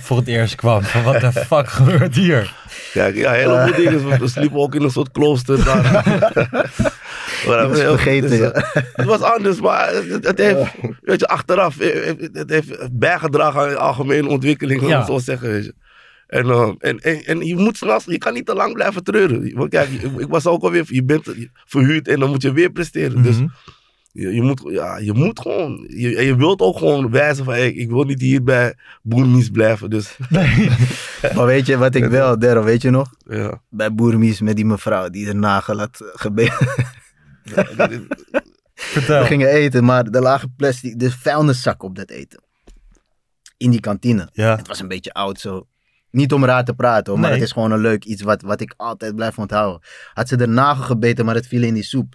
voor het eerst kwam? Van wat de fuck gebeurt hier? Kijk, ja, heleboel dingen. We, we sliepen ook in een soort klooster daar. Dat was vergeten, dus, ja. eh, Het was anders, maar het, het heeft, weet je, achteraf, eh, eh, het heeft bijgedragen aan de algemene ontwikkeling, laat Ja. ik het zo zeggen, weet je. En, eh, en, en, en je moet s'nachts, je kan niet te lang blijven treuren. Want kijk, ik was ook alweer, je bent verhuurd en dan moet je weer presteren. Dus Mhm. je, je, moet, ja, je moet gewoon, je, en je wilt ook gewoon wijzen van, hey, ik wil niet hier bij Boermies blijven. Dus Maar weet je wat ik wel, Daryl, weet je nog? ja. Bij Boermies met die mevrouw die de nagel had gebeten. Vertel. We gingen eten, maar er lagen plastic, de vuilniszak op dat eten. In die kantine. Ja. Het was een beetje oud zo. Niet om raar te praten, hoor, maar Nee. het is gewoon een leuk iets wat, wat ik altijd blijf onthouden. Had ze de nagel gebeten, maar het viel in die soep.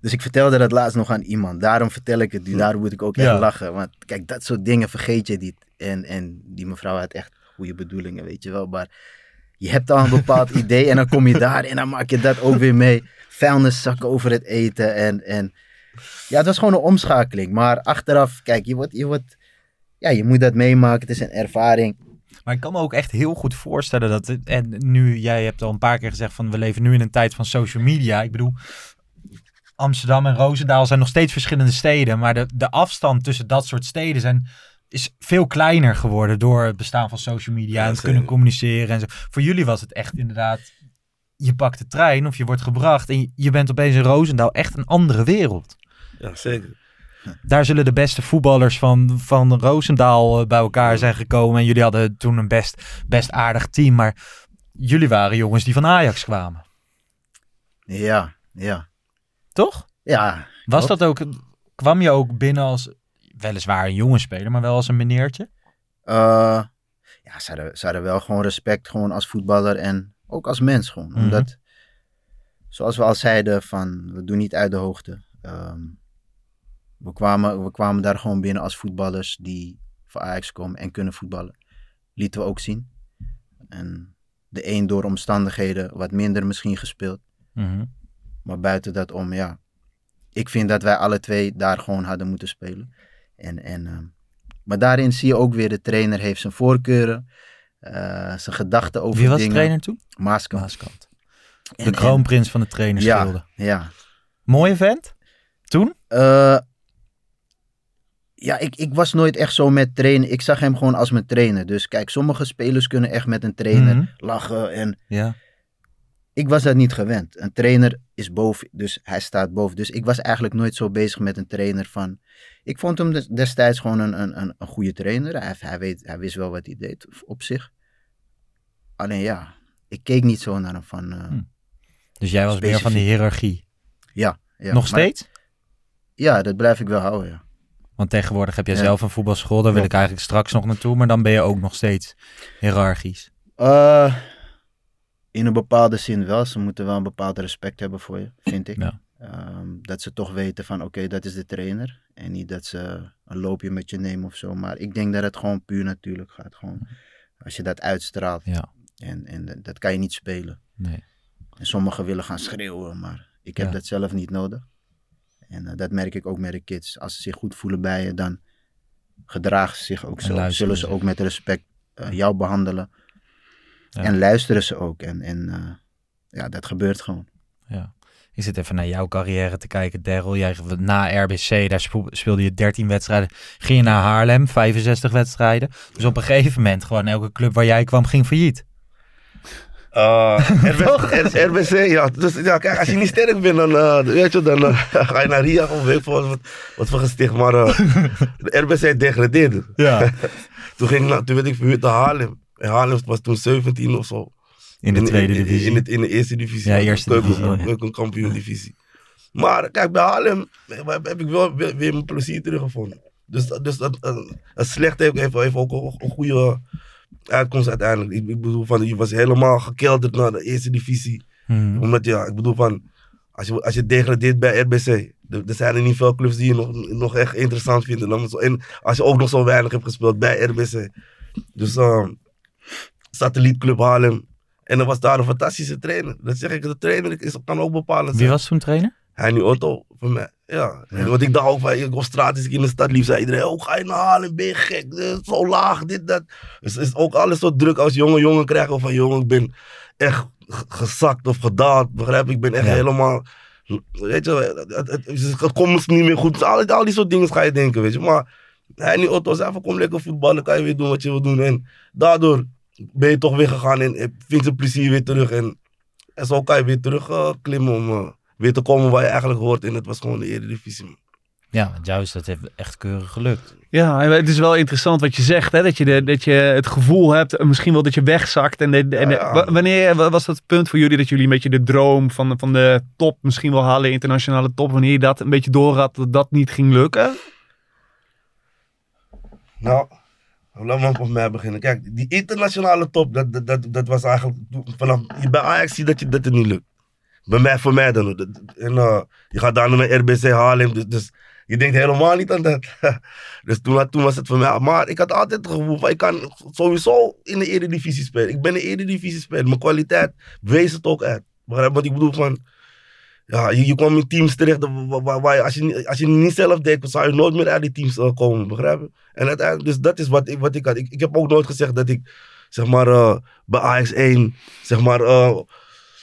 Dus ik vertelde dat laatst nog aan iemand. Daarom vertel ik het nu. Daarom moet ik ook echt Ja. lachen. Want kijk, dat soort dingen vergeet je niet. En, en die mevrouw had echt goede bedoelingen, weet je wel. Maar je hebt al een bepaald idee en dan kom je daar en dan maak je dat ook weer mee. Vuilniszakken over het eten en... en ja, het was gewoon een omschakeling. Maar achteraf, kijk, je wordt... Je, wordt ja, je moet dat meemaken. Het is een ervaring. Maar ik kan me ook echt heel goed voorstellen dat, het- en nu, jij hebt al een paar keer gezegd van we leven nu in een tijd van social media. Ik bedoel, Amsterdam en Roosendaal zijn nog steeds verschillende steden, maar de, de afstand tussen dat soort steden zijn, is veel kleiner geworden door het bestaan van social media en het kunnen communiceren en zo. Voor jullie was het echt inderdaad, je pakt de trein of je wordt gebracht en je, bent opeens in Roosendaal echt een andere wereld. ja, zeker. Daar zullen de beste voetballers van, van Roosendaal eh, bij elkaar zijn gekomen. En jullie hadden toen een best, best aardig team. Maar jullie waren jongens die van Ajax kwamen. Ja, ja. Toch? Ja, Was klopt. dat ook, kwam je ook binnen als, weliswaar een jonge speler, maar wel als een meneertje? Eh, ja, ze hadden, ze hadden wel gewoon respect gewoon als voetballer en ook als mens gewoon. Mhm. Omdat, zoals we al zeiden, van, we doen niet uit de hoogte. Ehm, we, kwamen, we kwamen daar gewoon binnen als voetballers die voor Ajax komen en kunnen voetballen. Lieten we ook zien. En de een door omstandigheden wat minder misschien gespeeld. Mhm. Maar buiten dat om, ja. Ik vind dat wij alle twee daar gewoon hadden moeten spelen. En, en, ehm, maar daarin zie je ook weer, de trainer heeft zijn voorkeuren. eh, zijn gedachten over Wie was dingen. trainer toen? Maaskant. De en- kroonprins van de trainersgilde. Ja, ja. Mooie vent? Toen? Eh, ja, ik, ik was nooit echt zo met trainen. Ik zag hem gewoon als mijn trainer. Dus kijk, sommige spelers kunnen echt met een trainer Mhm. lachen. En Ja. Ik was dat niet gewend. Een trainer is boven, dus hij staat boven. Dus ik was eigenlijk nooit zo bezig met een trainer van... Ik vond hem des- destijds gewoon een, een, een, goede trainer. Hij, hij, weet, hij wist wel wat hij deed op zich. Alleen ja, ik keek niet zo naar hem van... eh, Hm. Dus jij was meer van de hiërarchie. ja, ja. Nog Maar- steeds? ja, dat blijf ik wel houden, ja. Want tegenwoordig heb jij Ja. zelf een voetbalschool. Daar wil ik eigenlijk straks nog naartoe. Maar dan ben je ook nog steeds hiërarchisch. Eh, in een bepaalde zin wel. Ze moeten wel een bepaald respect hebben voor je, vind ik. Ja. Ehm, dat ze toch weten van oké, dat is de trainer. En niet dat ze een loopje met je nemen of zo. Maar ik denk dat het gewoon puur natuurlijk gaat. Gewoon, als je dat uitstraalt. Ja. En, en dat- kan je niet spelen. Nee. En sommigen willen gaan schreeuwen, maar ik heb Ja. dat zelf niet nodig. En eh, dat merk ik ook met de kids. Als ze zich goed voelen bij je, dan gedragen ze zich ook En zo. Zullen ze ze. ook met respect eh, jou behandelen. Ja. En luisteren ze ook. En, en eh, ja, dat gebeurt gewoon. Ja. Ik zit even naar jouw carrière te kijken, Daryl. Jij na RBC, daar speelde je 13 wedstrijden. Ging je naar Haarlem, 65 wedstrijden. Dus op een gegeven moment, gewoon elke club waar jij kwam, ging failliet. Uh, RBC, RBC, ja. Dus ja, kijk, als je niet sterk bent, dan, eh, weet je, dan eh, ga je naar Ria of weet veel wat, wat voor gesticht. Maar eh, de RBC degradeerde. Ja. toen, ging, ik naar- toen werd ik verhuurd naar Haarlem. Haarlem was toen 17 of zo. In de tweede in, divisie. In, het- in de eerste divisie. Ja, eerste Keuken- divisie. Keukenkampioen divisie. Maar kijk, bij Haarlem heb ik wel weer, weer mijn plezier teruggevonden. Dus, dus dat, een, een slechte heeft, heeft, ook een, een goede uitkomst uiteindelijk. Ik, ik bedoel, van, je was helemaal gekelderd naar de eerste divisie. Mhm. Omdat ja, ik bedoel van, als je, als je degradeert bij RBC, er, er zijn er niet veel clubs die je nog, nog echt interessant vindt. En, dan zo- en als je ook nog zo weinig hebt gespeeld bij RBC. Dus ehm satellietclub Haarlem. En dan was daar een fantastische trainer. Dat zeg ik, de trainer is, kan ook bepalend Wie was toen trainer? Hij nu Otto, voor mij. Ja. En Want ik dacht ook, van, op straat, als ik in de stad liep, zei iedereen, oh, ga je naar Haarlem, ben je gek, zo laag, dit, dat. Dus het is ook alles zo druk als jonge jongen krijgen van, jongen, ik ben echt gezakt of gedaald, begrijp? Ik ben echt Ja. helemaal, weet je, het, het, het, het komt niet meer goed. Dus al, al die soort dingen ga je denken, weet je. Maar hij nu Otto zei van, kom lekker voetballen, kan je weer doen wat je wil doen. En daardoor ben je toch weer gegaan en vind je plezier weer terug. En, en zo kan je weer terug eh, klimmen om eh, weer te komen waar je eigenlijk hoort. En het was gewoon de Eredivisie. man. Ja, juist, dat heeft echt keurig gelukt. Ja, het is wel interessant wat je zegt, hè? Dat, je de, dat je het gevoel hebt, eh, misschien wel dat je wegzakt. En, de, en de- Ja, ja. wa- wanneer wa- was dat punt voor jullie dat jullie een beetje de droom van, van de top misschien wel halen, internationale top, wanneer je dat een beetje door had, dat dat niet ging lukken? Nou, laat maar op mij beginnen. Kijk, die internationale top, dat, dat, dat, was eigenlijk vanaf bij Ajax zie dat, je, dat het niet lukt. Bij mij, voor mij dan. En eh, je gaat daarna naar RBC Haarlem, dus, dus je denkt helemaal niet aan dat. dus toen, toen was het voor mij. Maar ik had altijd het gevoel van, ik kan sowieso in de Eredivisie spelen. Ik ben een Eredivisie speler. Mijn kwaliteit wees het ook uit. Je wat ik bedoel van... Ja, je, je kwam in teams terecht waar, waar, waar je, als, je, niet- als je het niet zelf deed, zou je nooit meer uit die teams eh, komen, begrijp je? En uiteindelijk, dus dat is wat ik, wat ik had. Ik, ik heb ook nooit gezegd dat ik, zeg maar, eh, bij Ajax 1, zeg maar, eh,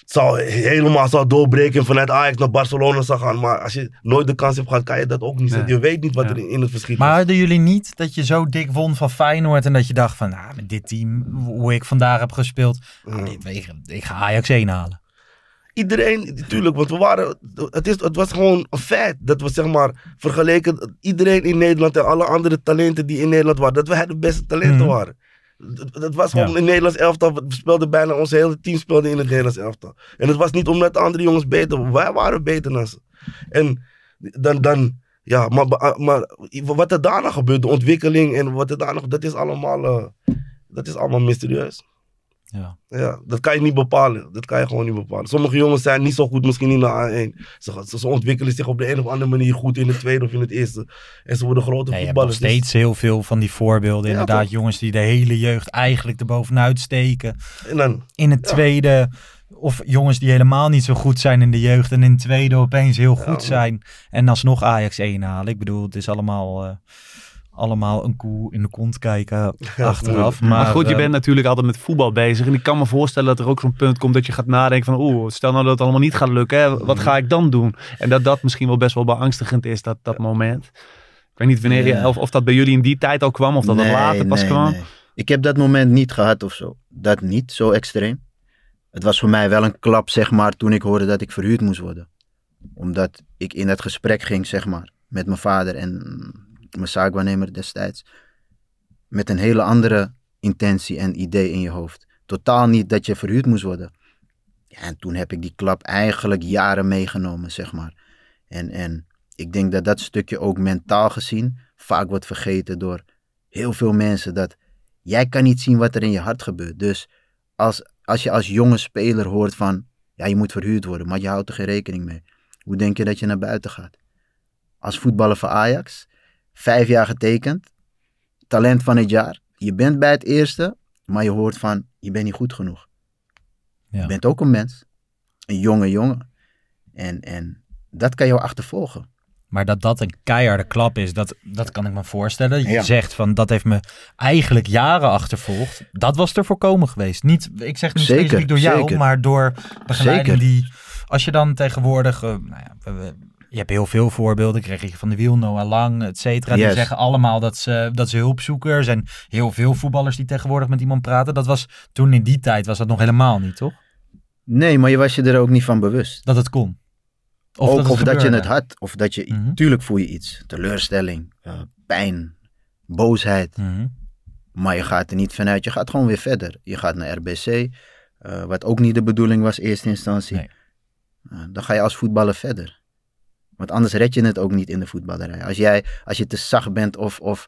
zou, helemaal zou doorbreken en vanuit Ajax naar Barcelona zou gaan. Maar als je nooit de kans hebt gehad, kan je dat ook niet Nee. Je weet niet wat Ja. er in, in het verschiet Maar is. hadden jullie niet dat je zo dik won van Feyenoord en dat je dacht van, nou, met dit team, hoe ik vandaag heb gespeeld, ah, dit, ik, ik ga Ajax 1 halen. Iedereen, natuurlijk, want we waren, het, is, het was gewoon een feit. Dat we zeg maar, vergeleken iedereen in Nederland en alle andere talenten die in Nederland waren, dat wij de beste talenten Mhm. waren. Dat, was gewoon Ja. in Nederlands elftal, we speelden bijna, ons hele team speelde in het Nederlands elftal. En het was niet omdat de andere jongens beter waren, wij waren beter dan ze. En dan, dan ja, maar, maar wat er daarna gebeurt, de ontwikkeling en wat er daarna, dat is allemaal, eh, dat is allemaal mysterieus. Ja. Ja, dat kan je niet bepalen. Dat kan je gewoon niet bepalen. Sommige jongens zijn niet zo goed misschien in de A1. Ze, ze, ze ontwikkelen zich op de een of andere manier goed in het tweede of in het eerste. En ze worden grote Ja, je hebt nog voetballers. Dus- steeds heel veel van die voorbeelden. Ja, Inderdaad, toch? jongens die de hele jeugd eigenlijk erbovenuit steken. en dan, In het Ja. tweede, of jongens die helemaal niet zo goed zijn in de jeugd en in het tweede opeens heel goed zijn. En alsnog Ajax 1 halen. Ik bedoel, het is allemaal, eh, allemaal een koe in de kont kijken achteraf. Maar, Maar, goed, je eh, bent natuurlijk altijd met voetbal bezig. En ik kan me voorstellen dat er ook zo'n punt komt dat je gaat nadenken van... Oeh, stel nou dat het allemaal niet gaat lukken. Hè, wat ga ik dan doen? En dat dat misschien wel best wel beangstigend is, dat, dat moment. Ik weet niet wanneer je, of, of dat bij jullie in die tijd al kwam. Of dat het Nee, later pas nee, kwam. nee. Ik heb dat moment niet gehad of zo. Dat niet, zo extreem. Het was voor mij wel een klap, zeg maar, toen ik hoorde dat ik verhuurd moest worden. Omdat ik in dat gesprek ging, zeg maar, met mijn vader en mijn zaakwaarnemer destijds. Met een hele andere intentie en idee in je hoofd. Totaal niet dat je verhuurd moest worden. Ja, en toen heb ik die klap eigenlijk jaren meegenomen, zeg maar. En, en ik denk dat dat stukje ook mentaal gezien vaak wordt vergeten door heel veel mensen. Dat jij kan niet zien wat er in je hart gebeurt. Dus als, als je als jonge speler hoort van, ja, je moet verhuurd worden, maar je houdt er geen rekening mee. Hoe denk je dat je naar buiten gaat? Als voetballer voor Ajax, vijf jaar getekend, talent van het jaar. Je bent bij het eerste, maar je hoort van, je bent niet goed genoeg. Ja. Je bent ook een mens. Een jonge jongen. En, en dat kan jou achtervolgen. Maar dat dat een keiharde klap is, dat, dat kan ik me voorstellen. Je Ja. zegt van, dat heeft me eigenlijk jaren achtervolgd. Dat was te voorkomen geweest. Niet, ik zeg niet Zeker, specifiek door jou, zeker. maar door begeleiding die... Als je dan tegenwoordig... eh, nou ja, we- we- je hebt heel veel voorbeelden. Kreeg je van de Wiel, Noah Lang, et cetera. Die zeggen allemaal dat ze, dat ze hulp zoeken. Er zijn heel veel voetballers die tegenwoordig met iemand praten. Dat was toen in die tijd was dat nog helemaal niet, toch? Nee, maar je was je er ook niet van bewust. Dat het kon. Of, ook, dat of dat je het had. Of dat je, Mhm. tuurlijk voel je iets. Teleurstelling, eh, pijn, boosheid. Mhm. Maar je gaat er niet vanuit. Je gaat gewoon weer verder. Je gaat naar RBC. eh, wat ook niet de bedoeling was in eerste instantie. Nee. Eh, dan ga je als voetballer verder. Want anders red je het ook niet in de voetballerij. Als, jij, als je te zacht bent of, of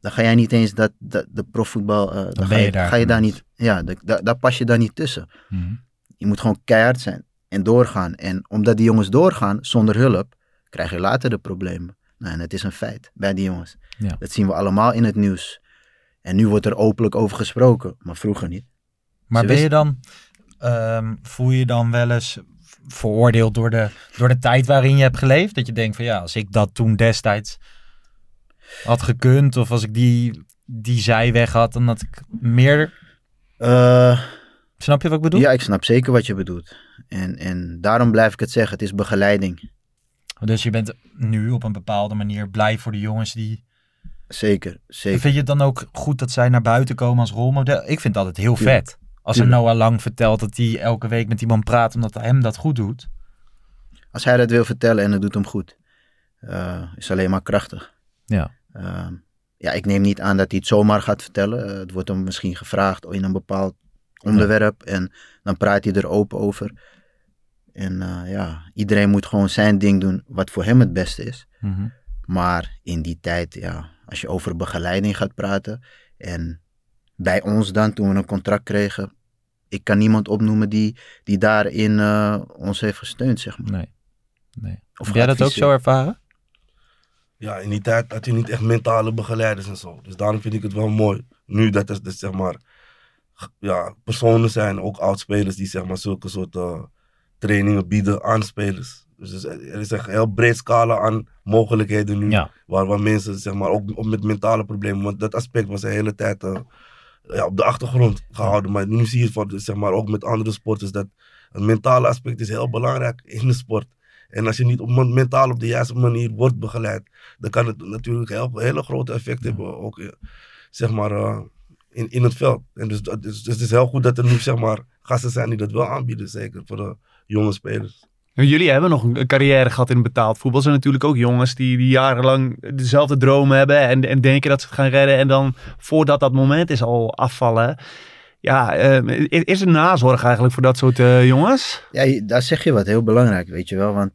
dan ga jij niet eens dat, dat de profvoetbal, eh, dan, ga je je, daar ga je daar niet, ja, da- da- daar pas je daar niet tussen. Mhm. Je moet gewoon keihard zijn en doorgaan. En omdat die jongens doorgaan zonder hulp, krijg je later de problemen. Nou, en het is een feit bij die jongens. Ja. Dat zien we allemaal in het nieuws. En nu wordt er openlijk over gesproken, maar vroeger niet. Maar Ze ben je dan, ehm, voel je dan wel eens veroordeeld door de, door de tijd waarin je hebt geleefd? Dat je denkt van ja, als ik dat toen destijds had gekund of als ik die, die zijweg had, dan had ik meer... Eh, Snap je wat ik bedoel? ja, ik snap zeker wat je bedoelt. En, en daarom blijf ik het zeggen, het is begeleiding. Dus je bent nu op een bepaalde manier blij voor de jongens die... Zeker, zeker. Vind je het dan ook goed dat zij naar buiten komen als rolmodel? Ik vind het altijd heel vet. Als een. Noah Lang vertelt dat hij elke week met iemand praat omdat hem dat goed doet. Als hij dat wil vertellen en het doet hem goed, eh, is alleen maar krachtig. Ja. Ehm, ja, ik neem niet aan dat hij het zomaar gaat vertellen. Eh, het wordt hem misschien gevraagd in een bepaald onderwerp en dan praat hij er open over. En eh, ja, iedereen moet gewoon zijn ding doen wat voor hem het beste is. Mhm. Maar in die tijd, ja, als je over begeleiding gaat praten en bij ons dan, toen we een contract kregen, ik kan niemand opnoemen die, die daarin eh, ons heeft gesteund, zeg maar. Nee. nee. Of Heb jij dat ook zo ervaren? Ja, in die tijd had je niet echt mentale begeleiders en zo. Dus daarom vind ik het wel mooi. Nu dat er dus, zeg maar, ja, personen zijn, ook oudspelers, die zeg maar zulke soort eh, trainingen bieden aan spelers. Dus er is- echt een heel breed scala aan mogelijkheden nu. Ja. Waar, waar mensen zeg maar, ook, ook met mentale problemen, want dat aspect was de hele tijd eh, ja, op de achtergrond gehouden. Maar nu zie je voor, zeg maar, ook met andere sporters dat het mentale aspect is heel belangrijk in de sport. En als je niet op, mentaal op de juiste manier wordt begeleid, dan kan het natuurlijk heel, hele grote effect hebben, ook eh, zeg maar, eh, in, in het veld. En dus, is- dus het is heel goed dat er nu zeg maar, gasten zijn die dat wel aanbieden, zeker voor de jonge spelers. Jullie hebben nog een carrière gehad in betaald voetbal. Er zijn natuurlijk ook jongens die, die jarenlang dezelfde droom hebben en, en denken dat ze gaan redden. En dan voordat dat moment is al afvallen. Ja, eh, is- er nazorg eigenlijk voor dat soort eh, jongens? Ja, daar zeg je wat heel belangrijk, weet je wel. Want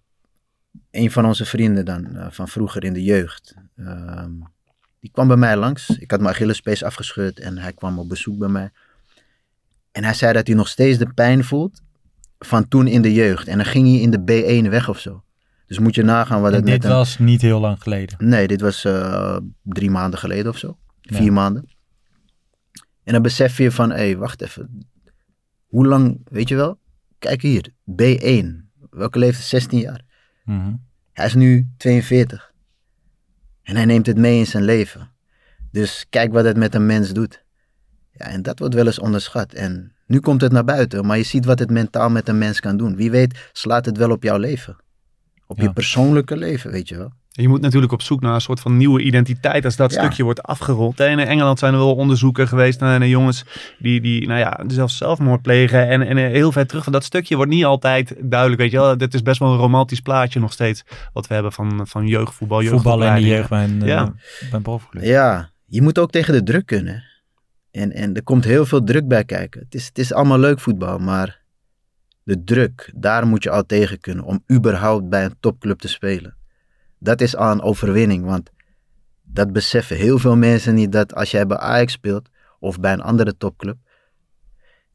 een van onze vrienden dan, eh, van vroeger in de jeugd, ehm, die kwam bij mij langs. Ik had mijn Achillespees afgescheurd en hij kwam op bezoek bij mij. En hij zei dat hij nog steeds de pijn voelt van toen in de jeugd. En dan ging hij in de B1 weg of zo. Dus moet je nagaan wat En het dit hem... was niet heel lang geleden. Nee, dit was eh, drie maanden geleden of zo. Vier Ja. maanden. En dan besef je van, hé, hey, wacht even. Hoe lang, weet je wel? Kijk hier, B1. Welke leeftijd? 16 jaar. Mhm. Hij is nu 42. En hij neemt het mee in zijn leven. Dus kijk wat het met een mens doet. Ja, en dat wordt wel eens onderschat. En nu komt het naar buiten, maar je ziet wat het mentaal met een mens kan doen. Wie weet slaat het wel op jouw leven. Op Ja. je persoonlijke leven, weet je wel. Je moet natuurlijk op zoek naar een soort van nieuwe identiteit als dat Ja. stukje wordt afgerond. En in Engeland zijn er wel onderzoeken geweest naar, jongens die, die nou ja, zelfs zelfmoord plegen. En, en heel ver terug van dat stukje wordt niet altijd duidelijk. Weet je wel, dit is best wel een romantisch plaatje nog steeds. Wat we hebben van, van jeugdvoetbal, Voetballen in de jeugdopleidingen. jeugd bij een, Ja. ja. bij een. Ja, je moet ook tegen de druk kunnen. En, en er komt heel veel druk bij kijken. Het is, het is allemaal leuk voetbal, maar de druk, daar moet je al tegen kunnen om überhaupt bij een topclub te spelen. Dat is al een overwinning, want dat beseffen heel veel mensen niet dat als jij bij Ajax speelt of bij een andere topclub,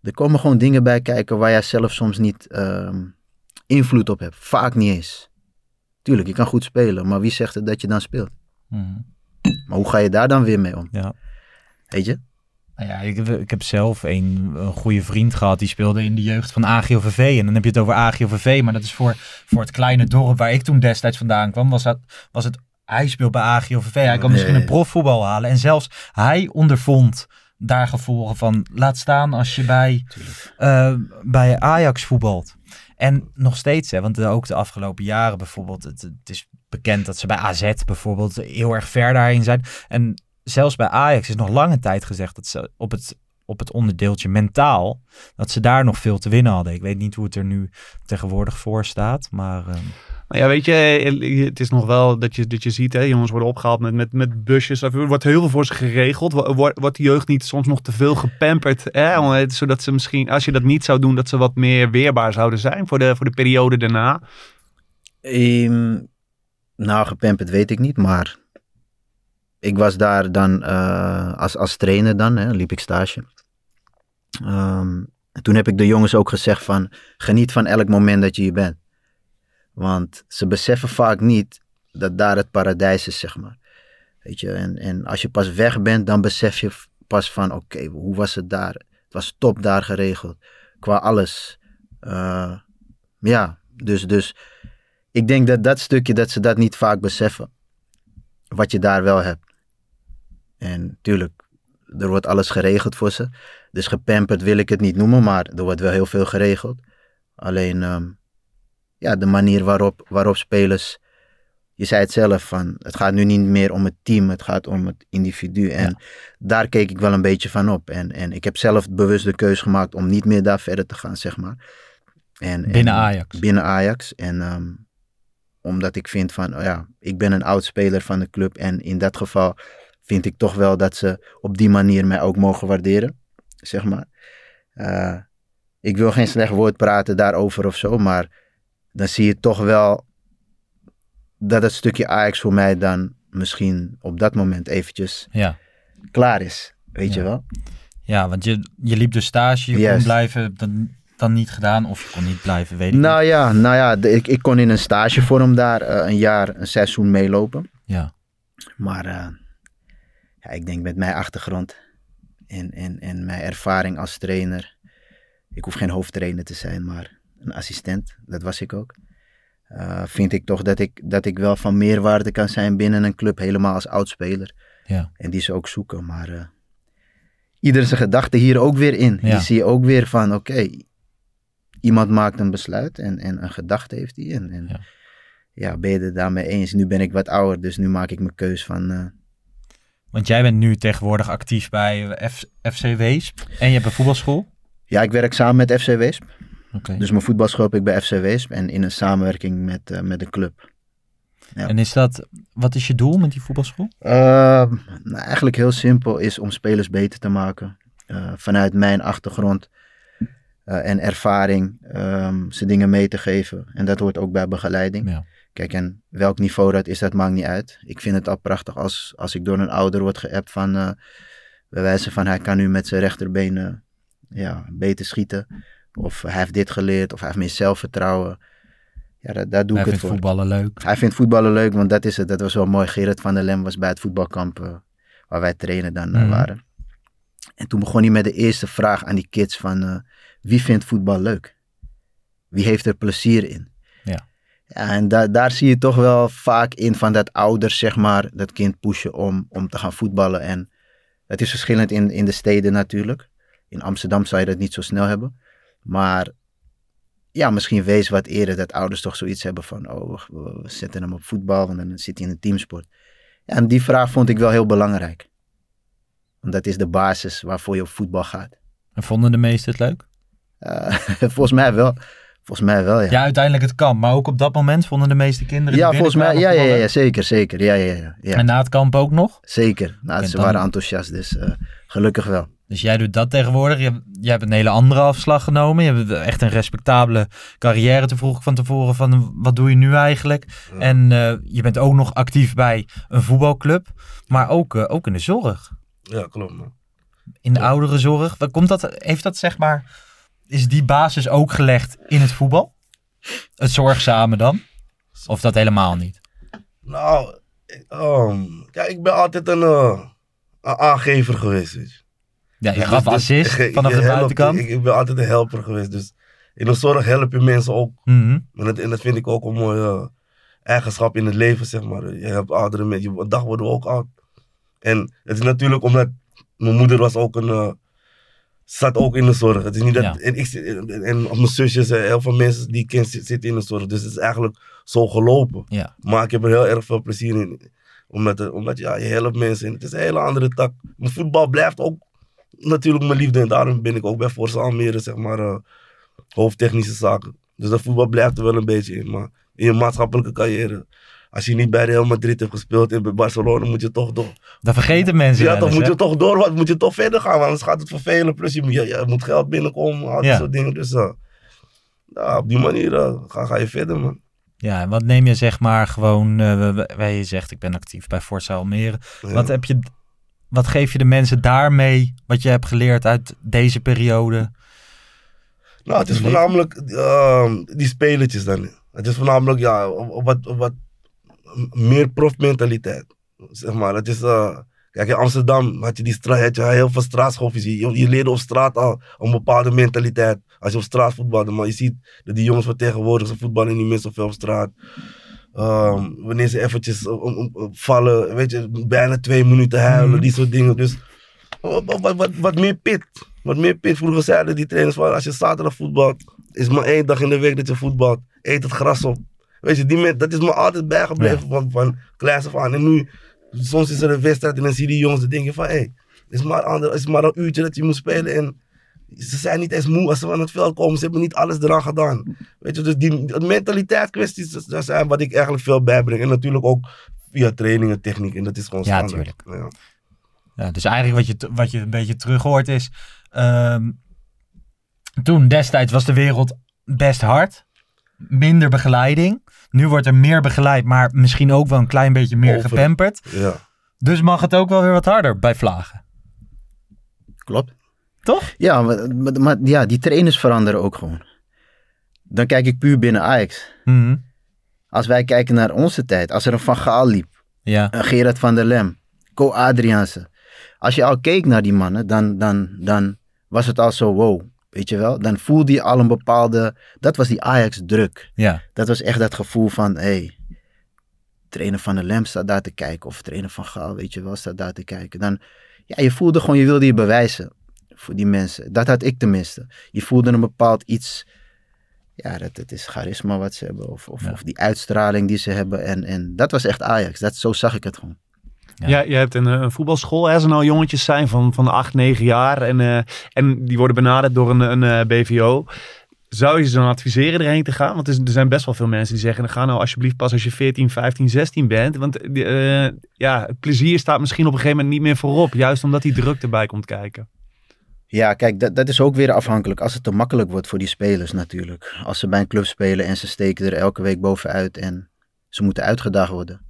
er komen gewoon dingen bij kijken waar jij zelf soms niet ehm, invloed op hebt. Vaak niet eens. Tuurlijk, je kan goed spelen, maar wie zegt het dat je dan speelt? Mhm. Maar hoe ga je daar dan weer mee om? Ja. Weet je? Nou ja, ik, heb- ik heb zelf een, een goede vriend gehad die speelde in de jeugd van AGOVV. En dan heb je het over AGOVV, maar dat is voor, voor het kleine dorp waar ik toen destijds vandaan kwam, was, dat, was het, hij speelt bij AGOVV. Hij kan misschien een profvoetbal halen. En zelfs hij ondervond daar gevolgen van. Laat staan als je bij, eh, bij Ajax voetbalt. En nog steeds, hè, want ook de afgelopen jaren bijvoorbeeld, het, het is bekend dat ze bij AZ bijvoorbeeld heel erg ver daarin zijn. En zelfs bij Ajax is nog lange tijd gezegd dat ze op het, op het onderdeeltje mentaal, dat ze daar nog veel te winnen hadden. Ik weet niet hoe het er nu tegenwoordig voor staat, maar... ehm, Nou ja, weet je, het is nog wel dat je, dat je ziet, hè, jongens worden opgehaald met, met, met busjes. Er wordt heel veel voor ze geregeld. Wo- Wordt, wordt de jeugd niet soms nog te veel gepamperd? Hè? Zodat ze misschien, als je dat niet zou doen, dat ze wat meer weerbaar zouden zijn voor de, voor de periode daarna. Ehm, nou, gepamperd weet ik niet, maar ik was daar dan eh, als, als trainer dan, hè, liep ik stage. Ehm, en toen heb ik de jongens ook gezegd van, geniet van elk moment dat je hier bent. Want ze beseffen vaak niet dat daar het paradijs is, zeg maar. Weet je, en, en als je pas weg bent, dan besef je pas van, oké, hoe was het daar? Het was top daar geregeld, qua alles. Eh, ja, dus, dus ik denk dat dat stukje, dat ze dat niet vaak beseffen. Wat je daar wel hebt. En tuurlijk, er wordt alles geregeld voor ze. Dus gepamperd wil ik het niet noemen, maar er wordt wel heel veel geregeld. Alleen, ehm, ja, de manier waarop, waarop spelers... Je zei het zelf, van, het gaat nu niet meer om het team, het gaat om het individu. En daar keek ik wel een beetje van op. En, en ik heb zelf bewust de keuze gemaakt om niet meer daar verder te gaan, zeg maar. En, en- Binnen Ajax. Binnen Ajax. En ehm, omdat ik vind van, oh ja, ik ben een oud speler van de club. En in dat geval vind ik toch wel dat ze op die manier mij ook mogen waarderen, zeg maar. Eh, ik wil geen slecht woord praten daarover of zo, maar dan zie je toch wel dat het stukje Ajax voor mij dan misschien op dat moment eventjes Ja. klaar is. Weet je wel? Ja, want je, je liep dus stage, je kon blijven, dan, dan niet gedaan. Of je kon niet blijven, weet ik Nou ja, nou ja de- ik, ik kon in een stagevorm daar eh, een jaar, een seizoen meelopen. Ja. Maar eh, ja, ik denk met mijn achtergrond en, en, en mijn ervaring als trainer. Ik hoef geen hoofdtrainer te zijn, maar een assistent, dat was ik ook. eh, vind ik toch dat ik, dat ik wel van meerwaarde kan zijn binnen een club, helemaal als oudspeler. Ja. En die ze ook zoeken. Maar eh ieder zijn gedachte hier ook weer in. Ja. Die zie je ook weer van, oké, iemand maakt een besluit en, en een gedachte heeft hij. En, en ja. ben je het daarmee eens? Nu ben ik wat ouder, dus nu maak ik mijn keus van... eh, Want jij bent nu tegenwoordig actief bij eh, F- FC Weesp. En je hebt een voetbalschool. Ja, ik werk samen met FC Weesp. Dus mijn voetbalschool heb ik bij FC Weesp en in een samenwerking met, eh, met de club. Ja. En is dat, wat is je doel met die voetbalschool? Uh, nou, eigenlijk heel simpel is om spelers beter te maken. Uh, vanuit mijn achtergrond uh, en ervaring um, ze dingen mee te geven. En dat hoort ook bij begeleiding. Ja. Kijk, en welk niveau dat is, dat maakt niet uit. Ik vind het al prachtig als, als ik door een ouder word geappt van... Uh, bij wijze van hij kan nu met zijn rechterbeen ja, beter schieten. Of hij heeft dit geleerd, of hij heeft meer zelfvertrouwen. Ja, daar, daar doe hij ik het voor. voor. voetballen leuk. Hij vindt voetballen leuk, want dat is het. Dat was wel mooi. Gerard van der Lem was bij het voetbalkamp uh, waar wij trainen dan uh, mm. waren. En toen begon hij met de eerste vraag aan die kids van... Uh, wie vindt voetbal leuk? Wie heeft er plezier in? Ja. en da daar zie je toch wel vaak in van dat ouders, zeg maar, dat kind pushen om, om te gaan voetballen. En het is verschillend in, in de steden natuurlijk. In Amsterdam zou je dat niet zo snel hebben. Maar ja, misschien wees wat eerder dat ouders toch zoiets hebben van, oh, we, we zetten hem op voetbal, want dan zit hij in een teamsport. Ja, en die vraag vond ik wel heel belangrijk. Want dat is de basis waarvoor je op voetbal gaat. En vonden de meesten het leuk? Uh, volgens mij wel. Volgens mij wel, ja. Ja, uiteindelijk het kan. Maar ook op dat moment vonden de meeste kinderen Ja, volgens mij, ja, ja, ja, zeker, zeker. Ja, ja, ja, ja. En na het kamp ook nog? Zeker. Nou, ze dan... waren enthousiast, dus uh, gelukkig wel. Dus jij doet dat tegenwoordig. Je, jij hebt een hele andere afslag genomen. Je hebt echt een respectabele carrière. Toen vroeg ik van tevoren van wat doe je nu eigenlijk? Ja. En uh, je bent ook nog actief bij een voetbalclub. Maar ook, uh, ook in de zorg. Ja, klopt man. In de ja. ouderenzorg. Wat komt dat, heeft dat zeg maar... Is die basis ook gelegd in het voetbal? Het zorgzame dan? Of dat helemaal niet? Nou, um, ja, ik ben altijd een, uh, een aangever geweest. Weet je. Ja, je gaf assist vanaf de buitenkant. Ik, ik, ben altijd een helper geweest. Dus in de zorg help je mensen ook. Mm -hmm. en, dat, en, dat, vind ik ook een mooie uh, eigenschap in het leven, zeg maar. Je hebt oudere mensen. Een dag worden we ook oud. En het is natuurlijk omdat mijn moeder was ook een... Zat ook in de zorg. Het is niet dat... Ja. En, ik, en, en mijn zusjes, heel veel mensen die ik ken zitten in de zorg. Dus het is eigenlijk zo gelopen. Ja. Maar ik heb er heel erg veel plezier in. Omdat, omdat ja, je helpt mensen. En het is een hele andere tak. Mijn voetbal blijft ook natuurlijk mijn liefde. En daarom ben ik ook bij Forza Almere, zeg maar, uh, hoofdtechnische zaken. Dus dat voetbal blijft er wel een beetje in. Maar in je maatschappelijke carrière, als je niet bij Real Madrid hebt gespeeld en bij Barcelona, moet je toch door. Dat vergeten mensen. Ja, dan moet je toch door, wat moet je toch verder gaan, want anders gaat het vervelen. Plus je, je, je moet geld binnenkomen, al dat ja. soort dingen. Dus uh, ja, op die manier uh, ga, ga je verder, man. Ja, en wat neem je zeg maar gewoon, eh, w- w- je zegt ik ben actief bij Forza Almere. Ja. Wat, heb je, wat geef je de mensen daarmee, wat je hebt geleerd uit deze periode? Nou, het is voornamelijk die spelertjes dan. Het is voornamelijk, ja, op- op wat, op wat meer profmentaliteit. Zeg maar, het is, eh, kijk, in Amsterdam had je, die stra- had je heel veel straatschoffies. Je, je leerde op straat al een bepaalde mentaliteit. Als je op straat voetbalde, maar je ziet dat die jongens van tegenwoordig, ze voetballen niet meer zoveel op straat. Ehm, wanneer ze eventjes om- vallen, weet je, bijna twee minuten huilen, Mhm. die soort dingen. Dus wat, wat, wat, wat meer pit. Wat meer pit. Vroeger zeiden die trainers van als je zaterdag voetbalt, is maar één dag in de week dat je voetbalt. Eet het gras op. Weet je, die dat is me altijd bijgebleven van, van kleins af aan. En nu, soms is er een wedstrijd en dan zie je die jongens en denk je van hé, het is maar, ander, is maar een uurtje dat je moet spelen. En ze zijn niet eens moe als ze van het veld komen. Ze hebben niet alles eraan gedaan. Weet je, dus die die mentaliteit kwesties, dat- zijn wat ik eigenlijk veel bijbreng. En natuurlijk ook via training en techniek. En dat is gewoon Ja, standaard. Ja. Ja, dus eigenlijk wat je, wat je een beetje terug hoort is, ehm, toen destijds was de wereld best hard, minder begeleiding. Nu wordt er meer begeleid, maar misschien ook wel een klein beetje meer Over- gepamperd. Ja. Dus mag het ook wel weer wat harder bij Vlagen. Klopt. Toch? Ja, maar, maar- maar ja, die trainers veranderen ook gewoon. Dan kijk ik puur binnen Ajax. Mhm. Als wij kijken naar onze tijd, als er een Van Gaal liep, Ja. een Gerard van der Lem, Co Adriaanse. Als je al keek naar die mannen, dan, dan, dan was het al zo wow, weet je wel. Dan voelde je al een bepaalde, dat was die Ajax druk. Ja. Dat was echt dat gevoel van, hé, hey, trainer van der Lem staat daar te kijken. Of trainer van Gaal, weet je wel, staat daar te kijken. Dan, ja, je voelde gewoon, je wilde je bewijzen voor die mensen. Dat had ik tenminste. Je voelde een bepaald iets, ja, dat, het is charisma wat ze hebben. Of, of, of die uitstraling die ze hebben. En, en dat was echt Ajax. Dat, zo zag ik het gewoon. Ja. je hebt een, eh, een voetbalschool, hè, als er nou jongetjes zijn van, van 8, 9 jaar en, eh, en die worden benaderd door een, een eh, BVO. Zou je ze dan adviseren erheen te gaan? Want er, zijn best wel veel mensen die zeggen, ga nou alsjeblieft pas als je 14, 15, 16 bent. Want ja, het plezier staat misschien op een gegeven moment niet meer voorop. Juist omdat die druk erbij komt kijken. Ja, kijk, dat, dat is ook weer afhankelijk. Als het te makkelijk wordt voor die spelers natuurlijk. Als ze bij een club spelen en ze steken er elke week bovenuit en ze moeten uitgedaagd worden.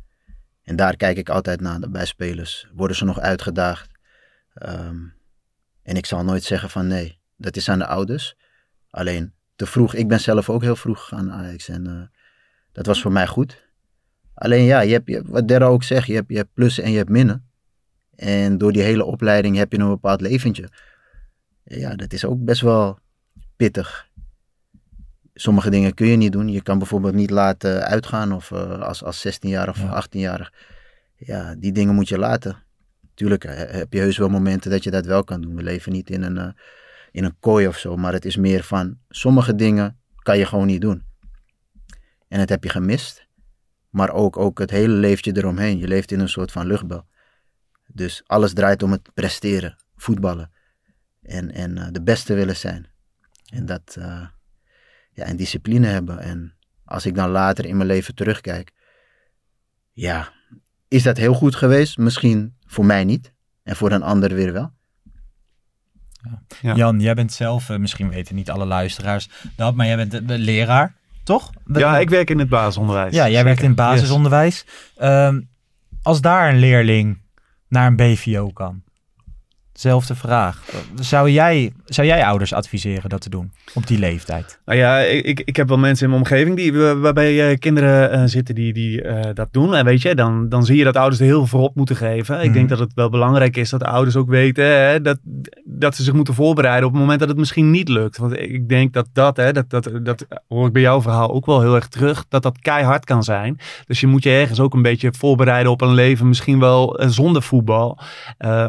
En daar kijk ik altijd naar bij spelers. Worden ze nog uitgedaagd? Ehm, en ik zal nooit zeggen van nee, dat is aan de ouders. Alleen te vroeg. Ik ben zelf ook heel vroeg gegaan Ajax en eh, dat was voor mij goed. Alleen ja, je hebt, je, wat Derra ook zegt, je hebt, je hebt plussen en je hebt minnen. En door die hele opleiding heb je een bepaald leventje. Ja, dat is ook best wel pittig. Sommige dingen kun je niet doen. Je kan bijvoorbeeld niet laten uitgaan of eh, als, als 16-jarig of 18-jarig. Ja, die dingen moet je laten. Tuurlijk eh, heb je heus wel momenten dat je dat wel kan doen. We leven niet in een, eh, in een kooi of zo, maar het is meer van sommige dingen kan je gewoon niet doen. En dat heb je gemist. Maar ook, ook het hele leefje eromheen. Je leeft in een soort van luchtbel. Dus alles draait om het presteren, voetballen. En, en de beste willen zijn. En dat, ja, en discipline hebben. En als ik dan later in mijn leven terugkijk, ja, is dat heel goed geweest? Misschien voor mij niet. En voor een ander weer wel. Ja. Jan, jij bent zelf, eh, misschien weten niet alle luisteraars dat, maar jij bent de, de leraar, toch? Ja, ik werk in het basisonderwijs. Ja, jij werkt in het. Yes. basisonderwijs. Ehm, als daar een leerling naar een BVO kan, zelfde vraag. Zou jij, zou jij ouders adviseren dat te doen op die leeftijd? Nou ja, ik, ik- heb wel mensen in mijn omgeving die, wa- waarbij eh, kinderen eh, zitten die, die eh, dat doen. En weet je, dan, dan zie je dat ouders er heel veel op moeten geven. Ik Mhm. denk dat het wel belangrijk is dat de ouders ook weten hè, dat, dat ze zich moeten voorbereiden op het moment dat het misschien niet lukt. Want ik denk dat dat, hè, dat, dat, dat hoor ik bij jouw verhaal ook wel heel erg terug, dat dat keihard kan zijn. Dus je moet je ergens ook een beetje voorbereiden op een leven, misschien wel zonder voetbal.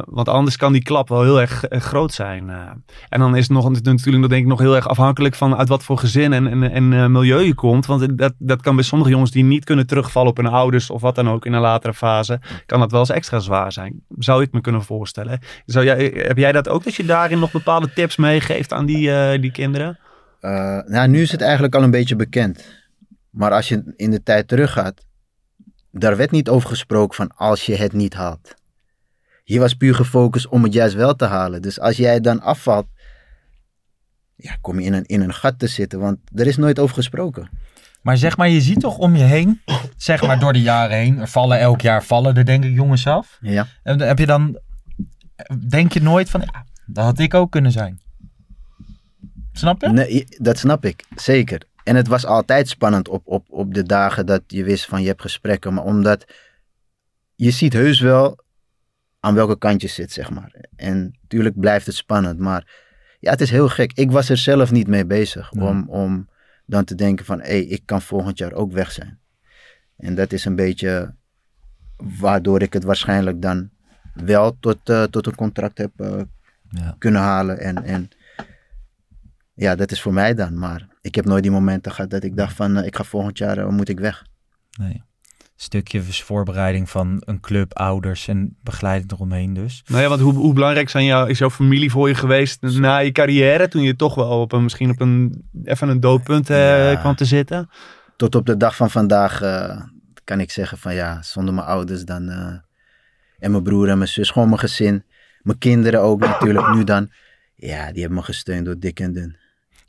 Want anders kan die klap wel heel erg eh, groot zijn. eh. en dan is het nog natuurlijk denk ik nog heel erg afhankelijk van uit wat voor gezin en, en, eh, milieu je komt. Want dat, dat kan bij sommige jongens die niet kunnen terugvallen op hun ouders of wat dan ook in een latere fase, kan dat wel eens extra zwaar zijn. Zou ik me kunnen voorstellen. Zou jij, heb jij dat ook, dat je daarin nog bepaalde tips meegeeft aan die, die kinderen? Nou, nu is het eigenlijk al een beetje bekend. Maar als je in de tijd teruggaat, daar werd niet over gesproken van als je het niet haalt. Hier was puur gefocust om het juist wel te halen. Dus als jij dan afvalt, ja, kom je in een, in een gat te zitten, want er is nooit over gesproken. Maar zeg maar, je ziet toch om je heen, zeg maar door de jaren heen, er vallen elk jaar vallen er denk ik jongens af. Ja. En heb je dan, denk je nooit van, ja, dat had ik ook kunnen zijn. Snap je? Nee, dat snap ik, zeker. En het was altijd spannend op, op, op de dagen dat je wist van je hebt gesprekken. Maar omdat je ziet heus wel aan welke kant je zit, zeg maar. En natuurlijk blijft het spannend. Maar ja, het is heel gek. Ik was er zelf niet mee bezig om, om dan te denken van... hé, hey, ik kan volgend jaar ook weg zijn. En dat is een beetje waardoor ik het waarschijnlijk dan wel tot, uh, tot een contract heb uh, ja. kunnen halen. En, en ja, dat is voor mij dan. Maar ik heb nooit die momenten gehad dat ik dacht van uh, ik ga volgend jaar, moet ik weg. Nee. Stukje voorbereiding van een club, ouders en begeleiding eromheen dus. Nou ja, want hoe, hoe belangrijk zijn jou, is jouw familie voor je geweest na je carrière? Toen je toch wel op een, misschien op een, even een doodpunt ja. kwam te zitten? Tot op de dag van vandaag kan ik zeggen van ja, zonder mijn ouders dan... en mijn broer en mijn zus, gewoon mijn gezin. Mijn kinderen ook natuurlijk nu dan. Ja, die hebben me gesteund door dik en dun.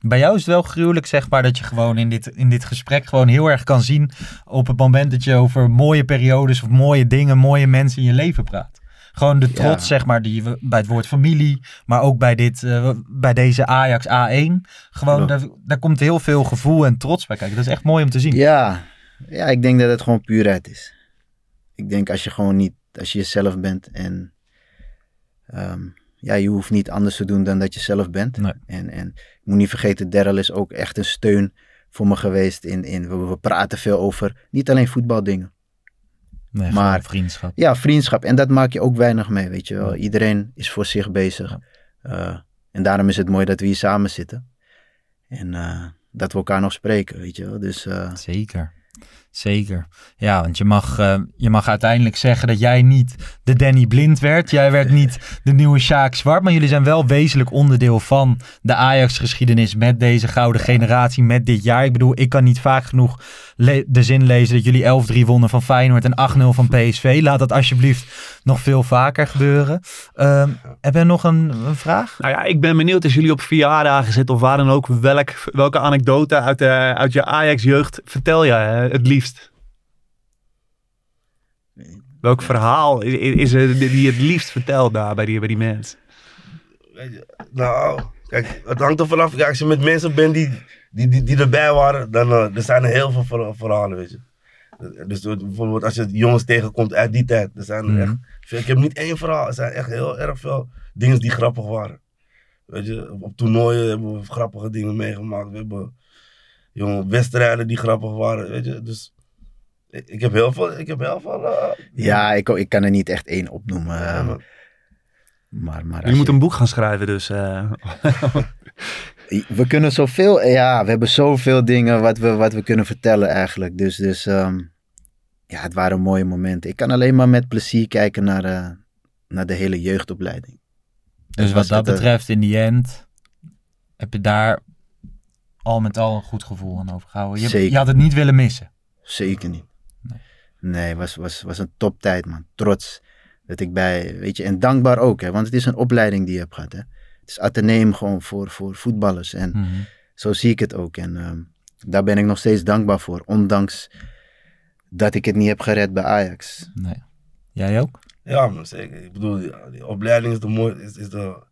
Bij jou is het wel gruwelijk, zeg maar, dat je gewoon in dit, in dit gesprek gewoon heel erg kan zien op het moment dat je over mooie periodes of mooie dingen, mooie mensen in je leven praat. Gewoon de trots, ja. zeg maar, die we bij het woord familie, maar ook bij, dit, uh, bij deze Ajax A1. Gewoon, daar, daar komt heel veel gevoel en trots bij kijken. Dat is echt mooi om te zien. Ja, ja ik denk dat het gewoon puurheid is. Ik denk als je gewoon niet, als je jezelf bent en um, ja, je hoeft niet anders te doen dan dat je zelf bent. Nee. En, en ik moet niet vergeten, Daryl is ook echt een steun voor me geweest. In, in, we, we praten veel over, niet alleen voetbaldingen. Nee, maar vriendschap. Ja, vriendschap. En dat maak je ook weinig mee, weet je wel. Iedereen is voor zich bezig. Ja. Uh, en daarom is het mooi dat we hier samen zitten. En uh, dat we elkaar nog spreken, weet je wel. Dus, uh, Zeker. Zeker. Ja, want je mag, uh, je mag uiteindelijk zeggen dat jij niet de Danny Blind werd. Jij werd niet de nieuwe Sjaak Zwart. Maar jullie zijn wel wezenlijk onderdeel van de Ajax-geschiedenis met deze gouden generatie, met dit jaar. Ik bedoel, ik kan niet vaak genoeg de zin lezen dat jullie 11-3 wonnen van Feyenoord en 8-0 van PSV. Laat dat alsjeblieft nog veel vaker gebeuren. Uh, heb je nog een, een, vraag? Nou ja, ik ben benieuwd als jullie op verjaardagen zitten of waar dan ook. Welk, welke anekdote uit, de, uit je Ajax-jeugd vertel je het liefst? Welk verhaal is, is er die je het liefst vertelt daar bij die, bij die mensen? Nou, kijk, het hangt er vanaf. Kijk, als je met mensen bent die, die, die, die erbij waren, dan uh, er zijn er heel veel verhalen, weet je. Dus bijvoorbeeld als je jongens tegenkomt uit die tijd, er zijn er echt veel. Ik heb niet één verhaal, er zijn echt heel erg veel dingen die grappig waren. Weet je, op toernooien hebben we grappige dingen meegemaakt. We hebben jonge wedstrijden die grappig waren, weet je. Dus ik heb heel veel. Ik heb heel veel uh, ja, ik, ik kan er niet echt één opnoemen. Ja, maar, maar, maar je moet je... een boek gaan schrijven, dus. Uh... we kunnen zoveel. Ja, we hebben zoveel dingen wat we, wat we kunnen vertellen eigenlijk. Dus, dus um, ja, het waren mooie momenten. Ik kan alleen maar met plezier kijken naar, uh, naar de hele jeugdopleiding. Dus wat dat betreft, in die end heb je daar al met al een goed gevoel aan overgehouden. Je, je had het niet willen missen. Zeker niet. Nee, was, was, was een toptijd, man. Trots dat ik bij, weet je, en dankbaar ook, hè, want het is een opleiding die je hebt gehad, hè. Het is ateneum gewoon voor, voor voetballers en mm-hmm. zo zie ik het ook. En um, daar ben ik nog steeds dankbaar voor, ondanks dat ik het niet heb gered bij Ajax. Nee. Jij ook? Ja, maar zeker. Ik bedoel, die, die opleiding is de mooiste, is, is de...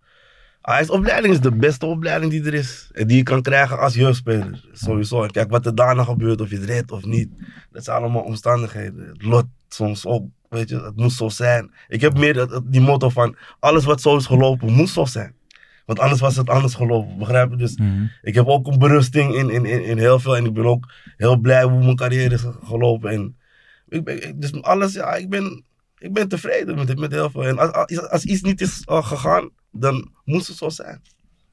Ajax-opleiding is de beste opleiding die er is. En die je kan krijgen als jeugdspeler. Sowieso. En kijk wat er daarna gebeurt, of je het redt of niet. Dat zijn allemaal omstandigheden. Het lot soms ook. Weet je, het moest zo zijn. Ik heb meer dat, die motto van: alles wat zo is gelopen, moest zo zijn. Want anders was het anders gelopen. Begrijp je? Dus mm-hmm. ik heb ook een berusting in, in, in, in, heel veel. En ik ben ook heel blij hoe mijn carrière is gelopen. En ik ben, dus alles, ja, ik ben, ik ben tevreden met, met heel veel. En als, als, als iets niet is uh, gegaan, dan moest het zo zijn.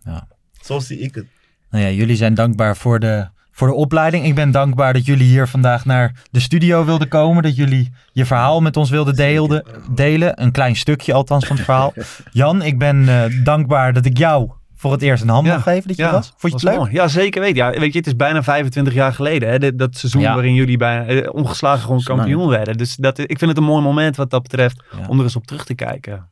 Ja. Zo zie ik het. Nou ja, jullie zijn dankbaar voor de, voor de opleiding. Ik ben dankbaar dat jullie hier vandaag naar de studio wilden komen. Dat jullie je verhaal met ons wilden deelden, delen. Een klein stukje althans van het verhaal. Jan, ik ben uh, dankbaar dat ik jou voor het eerst een hand ja, mag geven dat je ja, was. Vond je het leuk? Mooi. Ja, zeker weet. Ja, weet je, het is bijna 25 jaar geleden. Hè, dat, dat seizoen Ja. waarin jullie bijna eh, ongeslagen gewoon kampioen werden. Dus dat, ik vind het een mooi moment wat dat betreft om er eens op terug te kijken.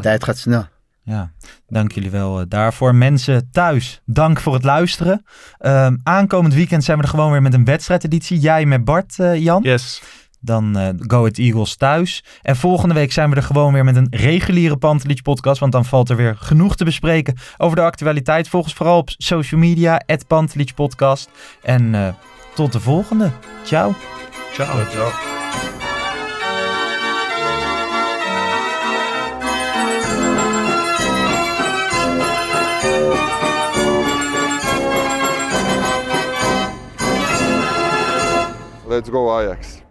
Tijd gaat snel. Ja, dank jullie wel eh, daarvoor. Mensen thuis, dank voor het luisteren. Ehm, aankomend weekend zijn we er gewoon weer met een wedstrijdeditie. Jij met Bart, eh, Jan. Yes. Dan eh, Go It Eagles thuis. En volgende week zijn we er gewoon weer met een reguliere Pantelich podcast. Want dan valt er weer genoeg te bespreken over de actualiteit. Volg ons vooral op social media, Pantelich podcast. En eh, tot de volgende. Ciao. Ciao. Ciao. Let's go Ajax.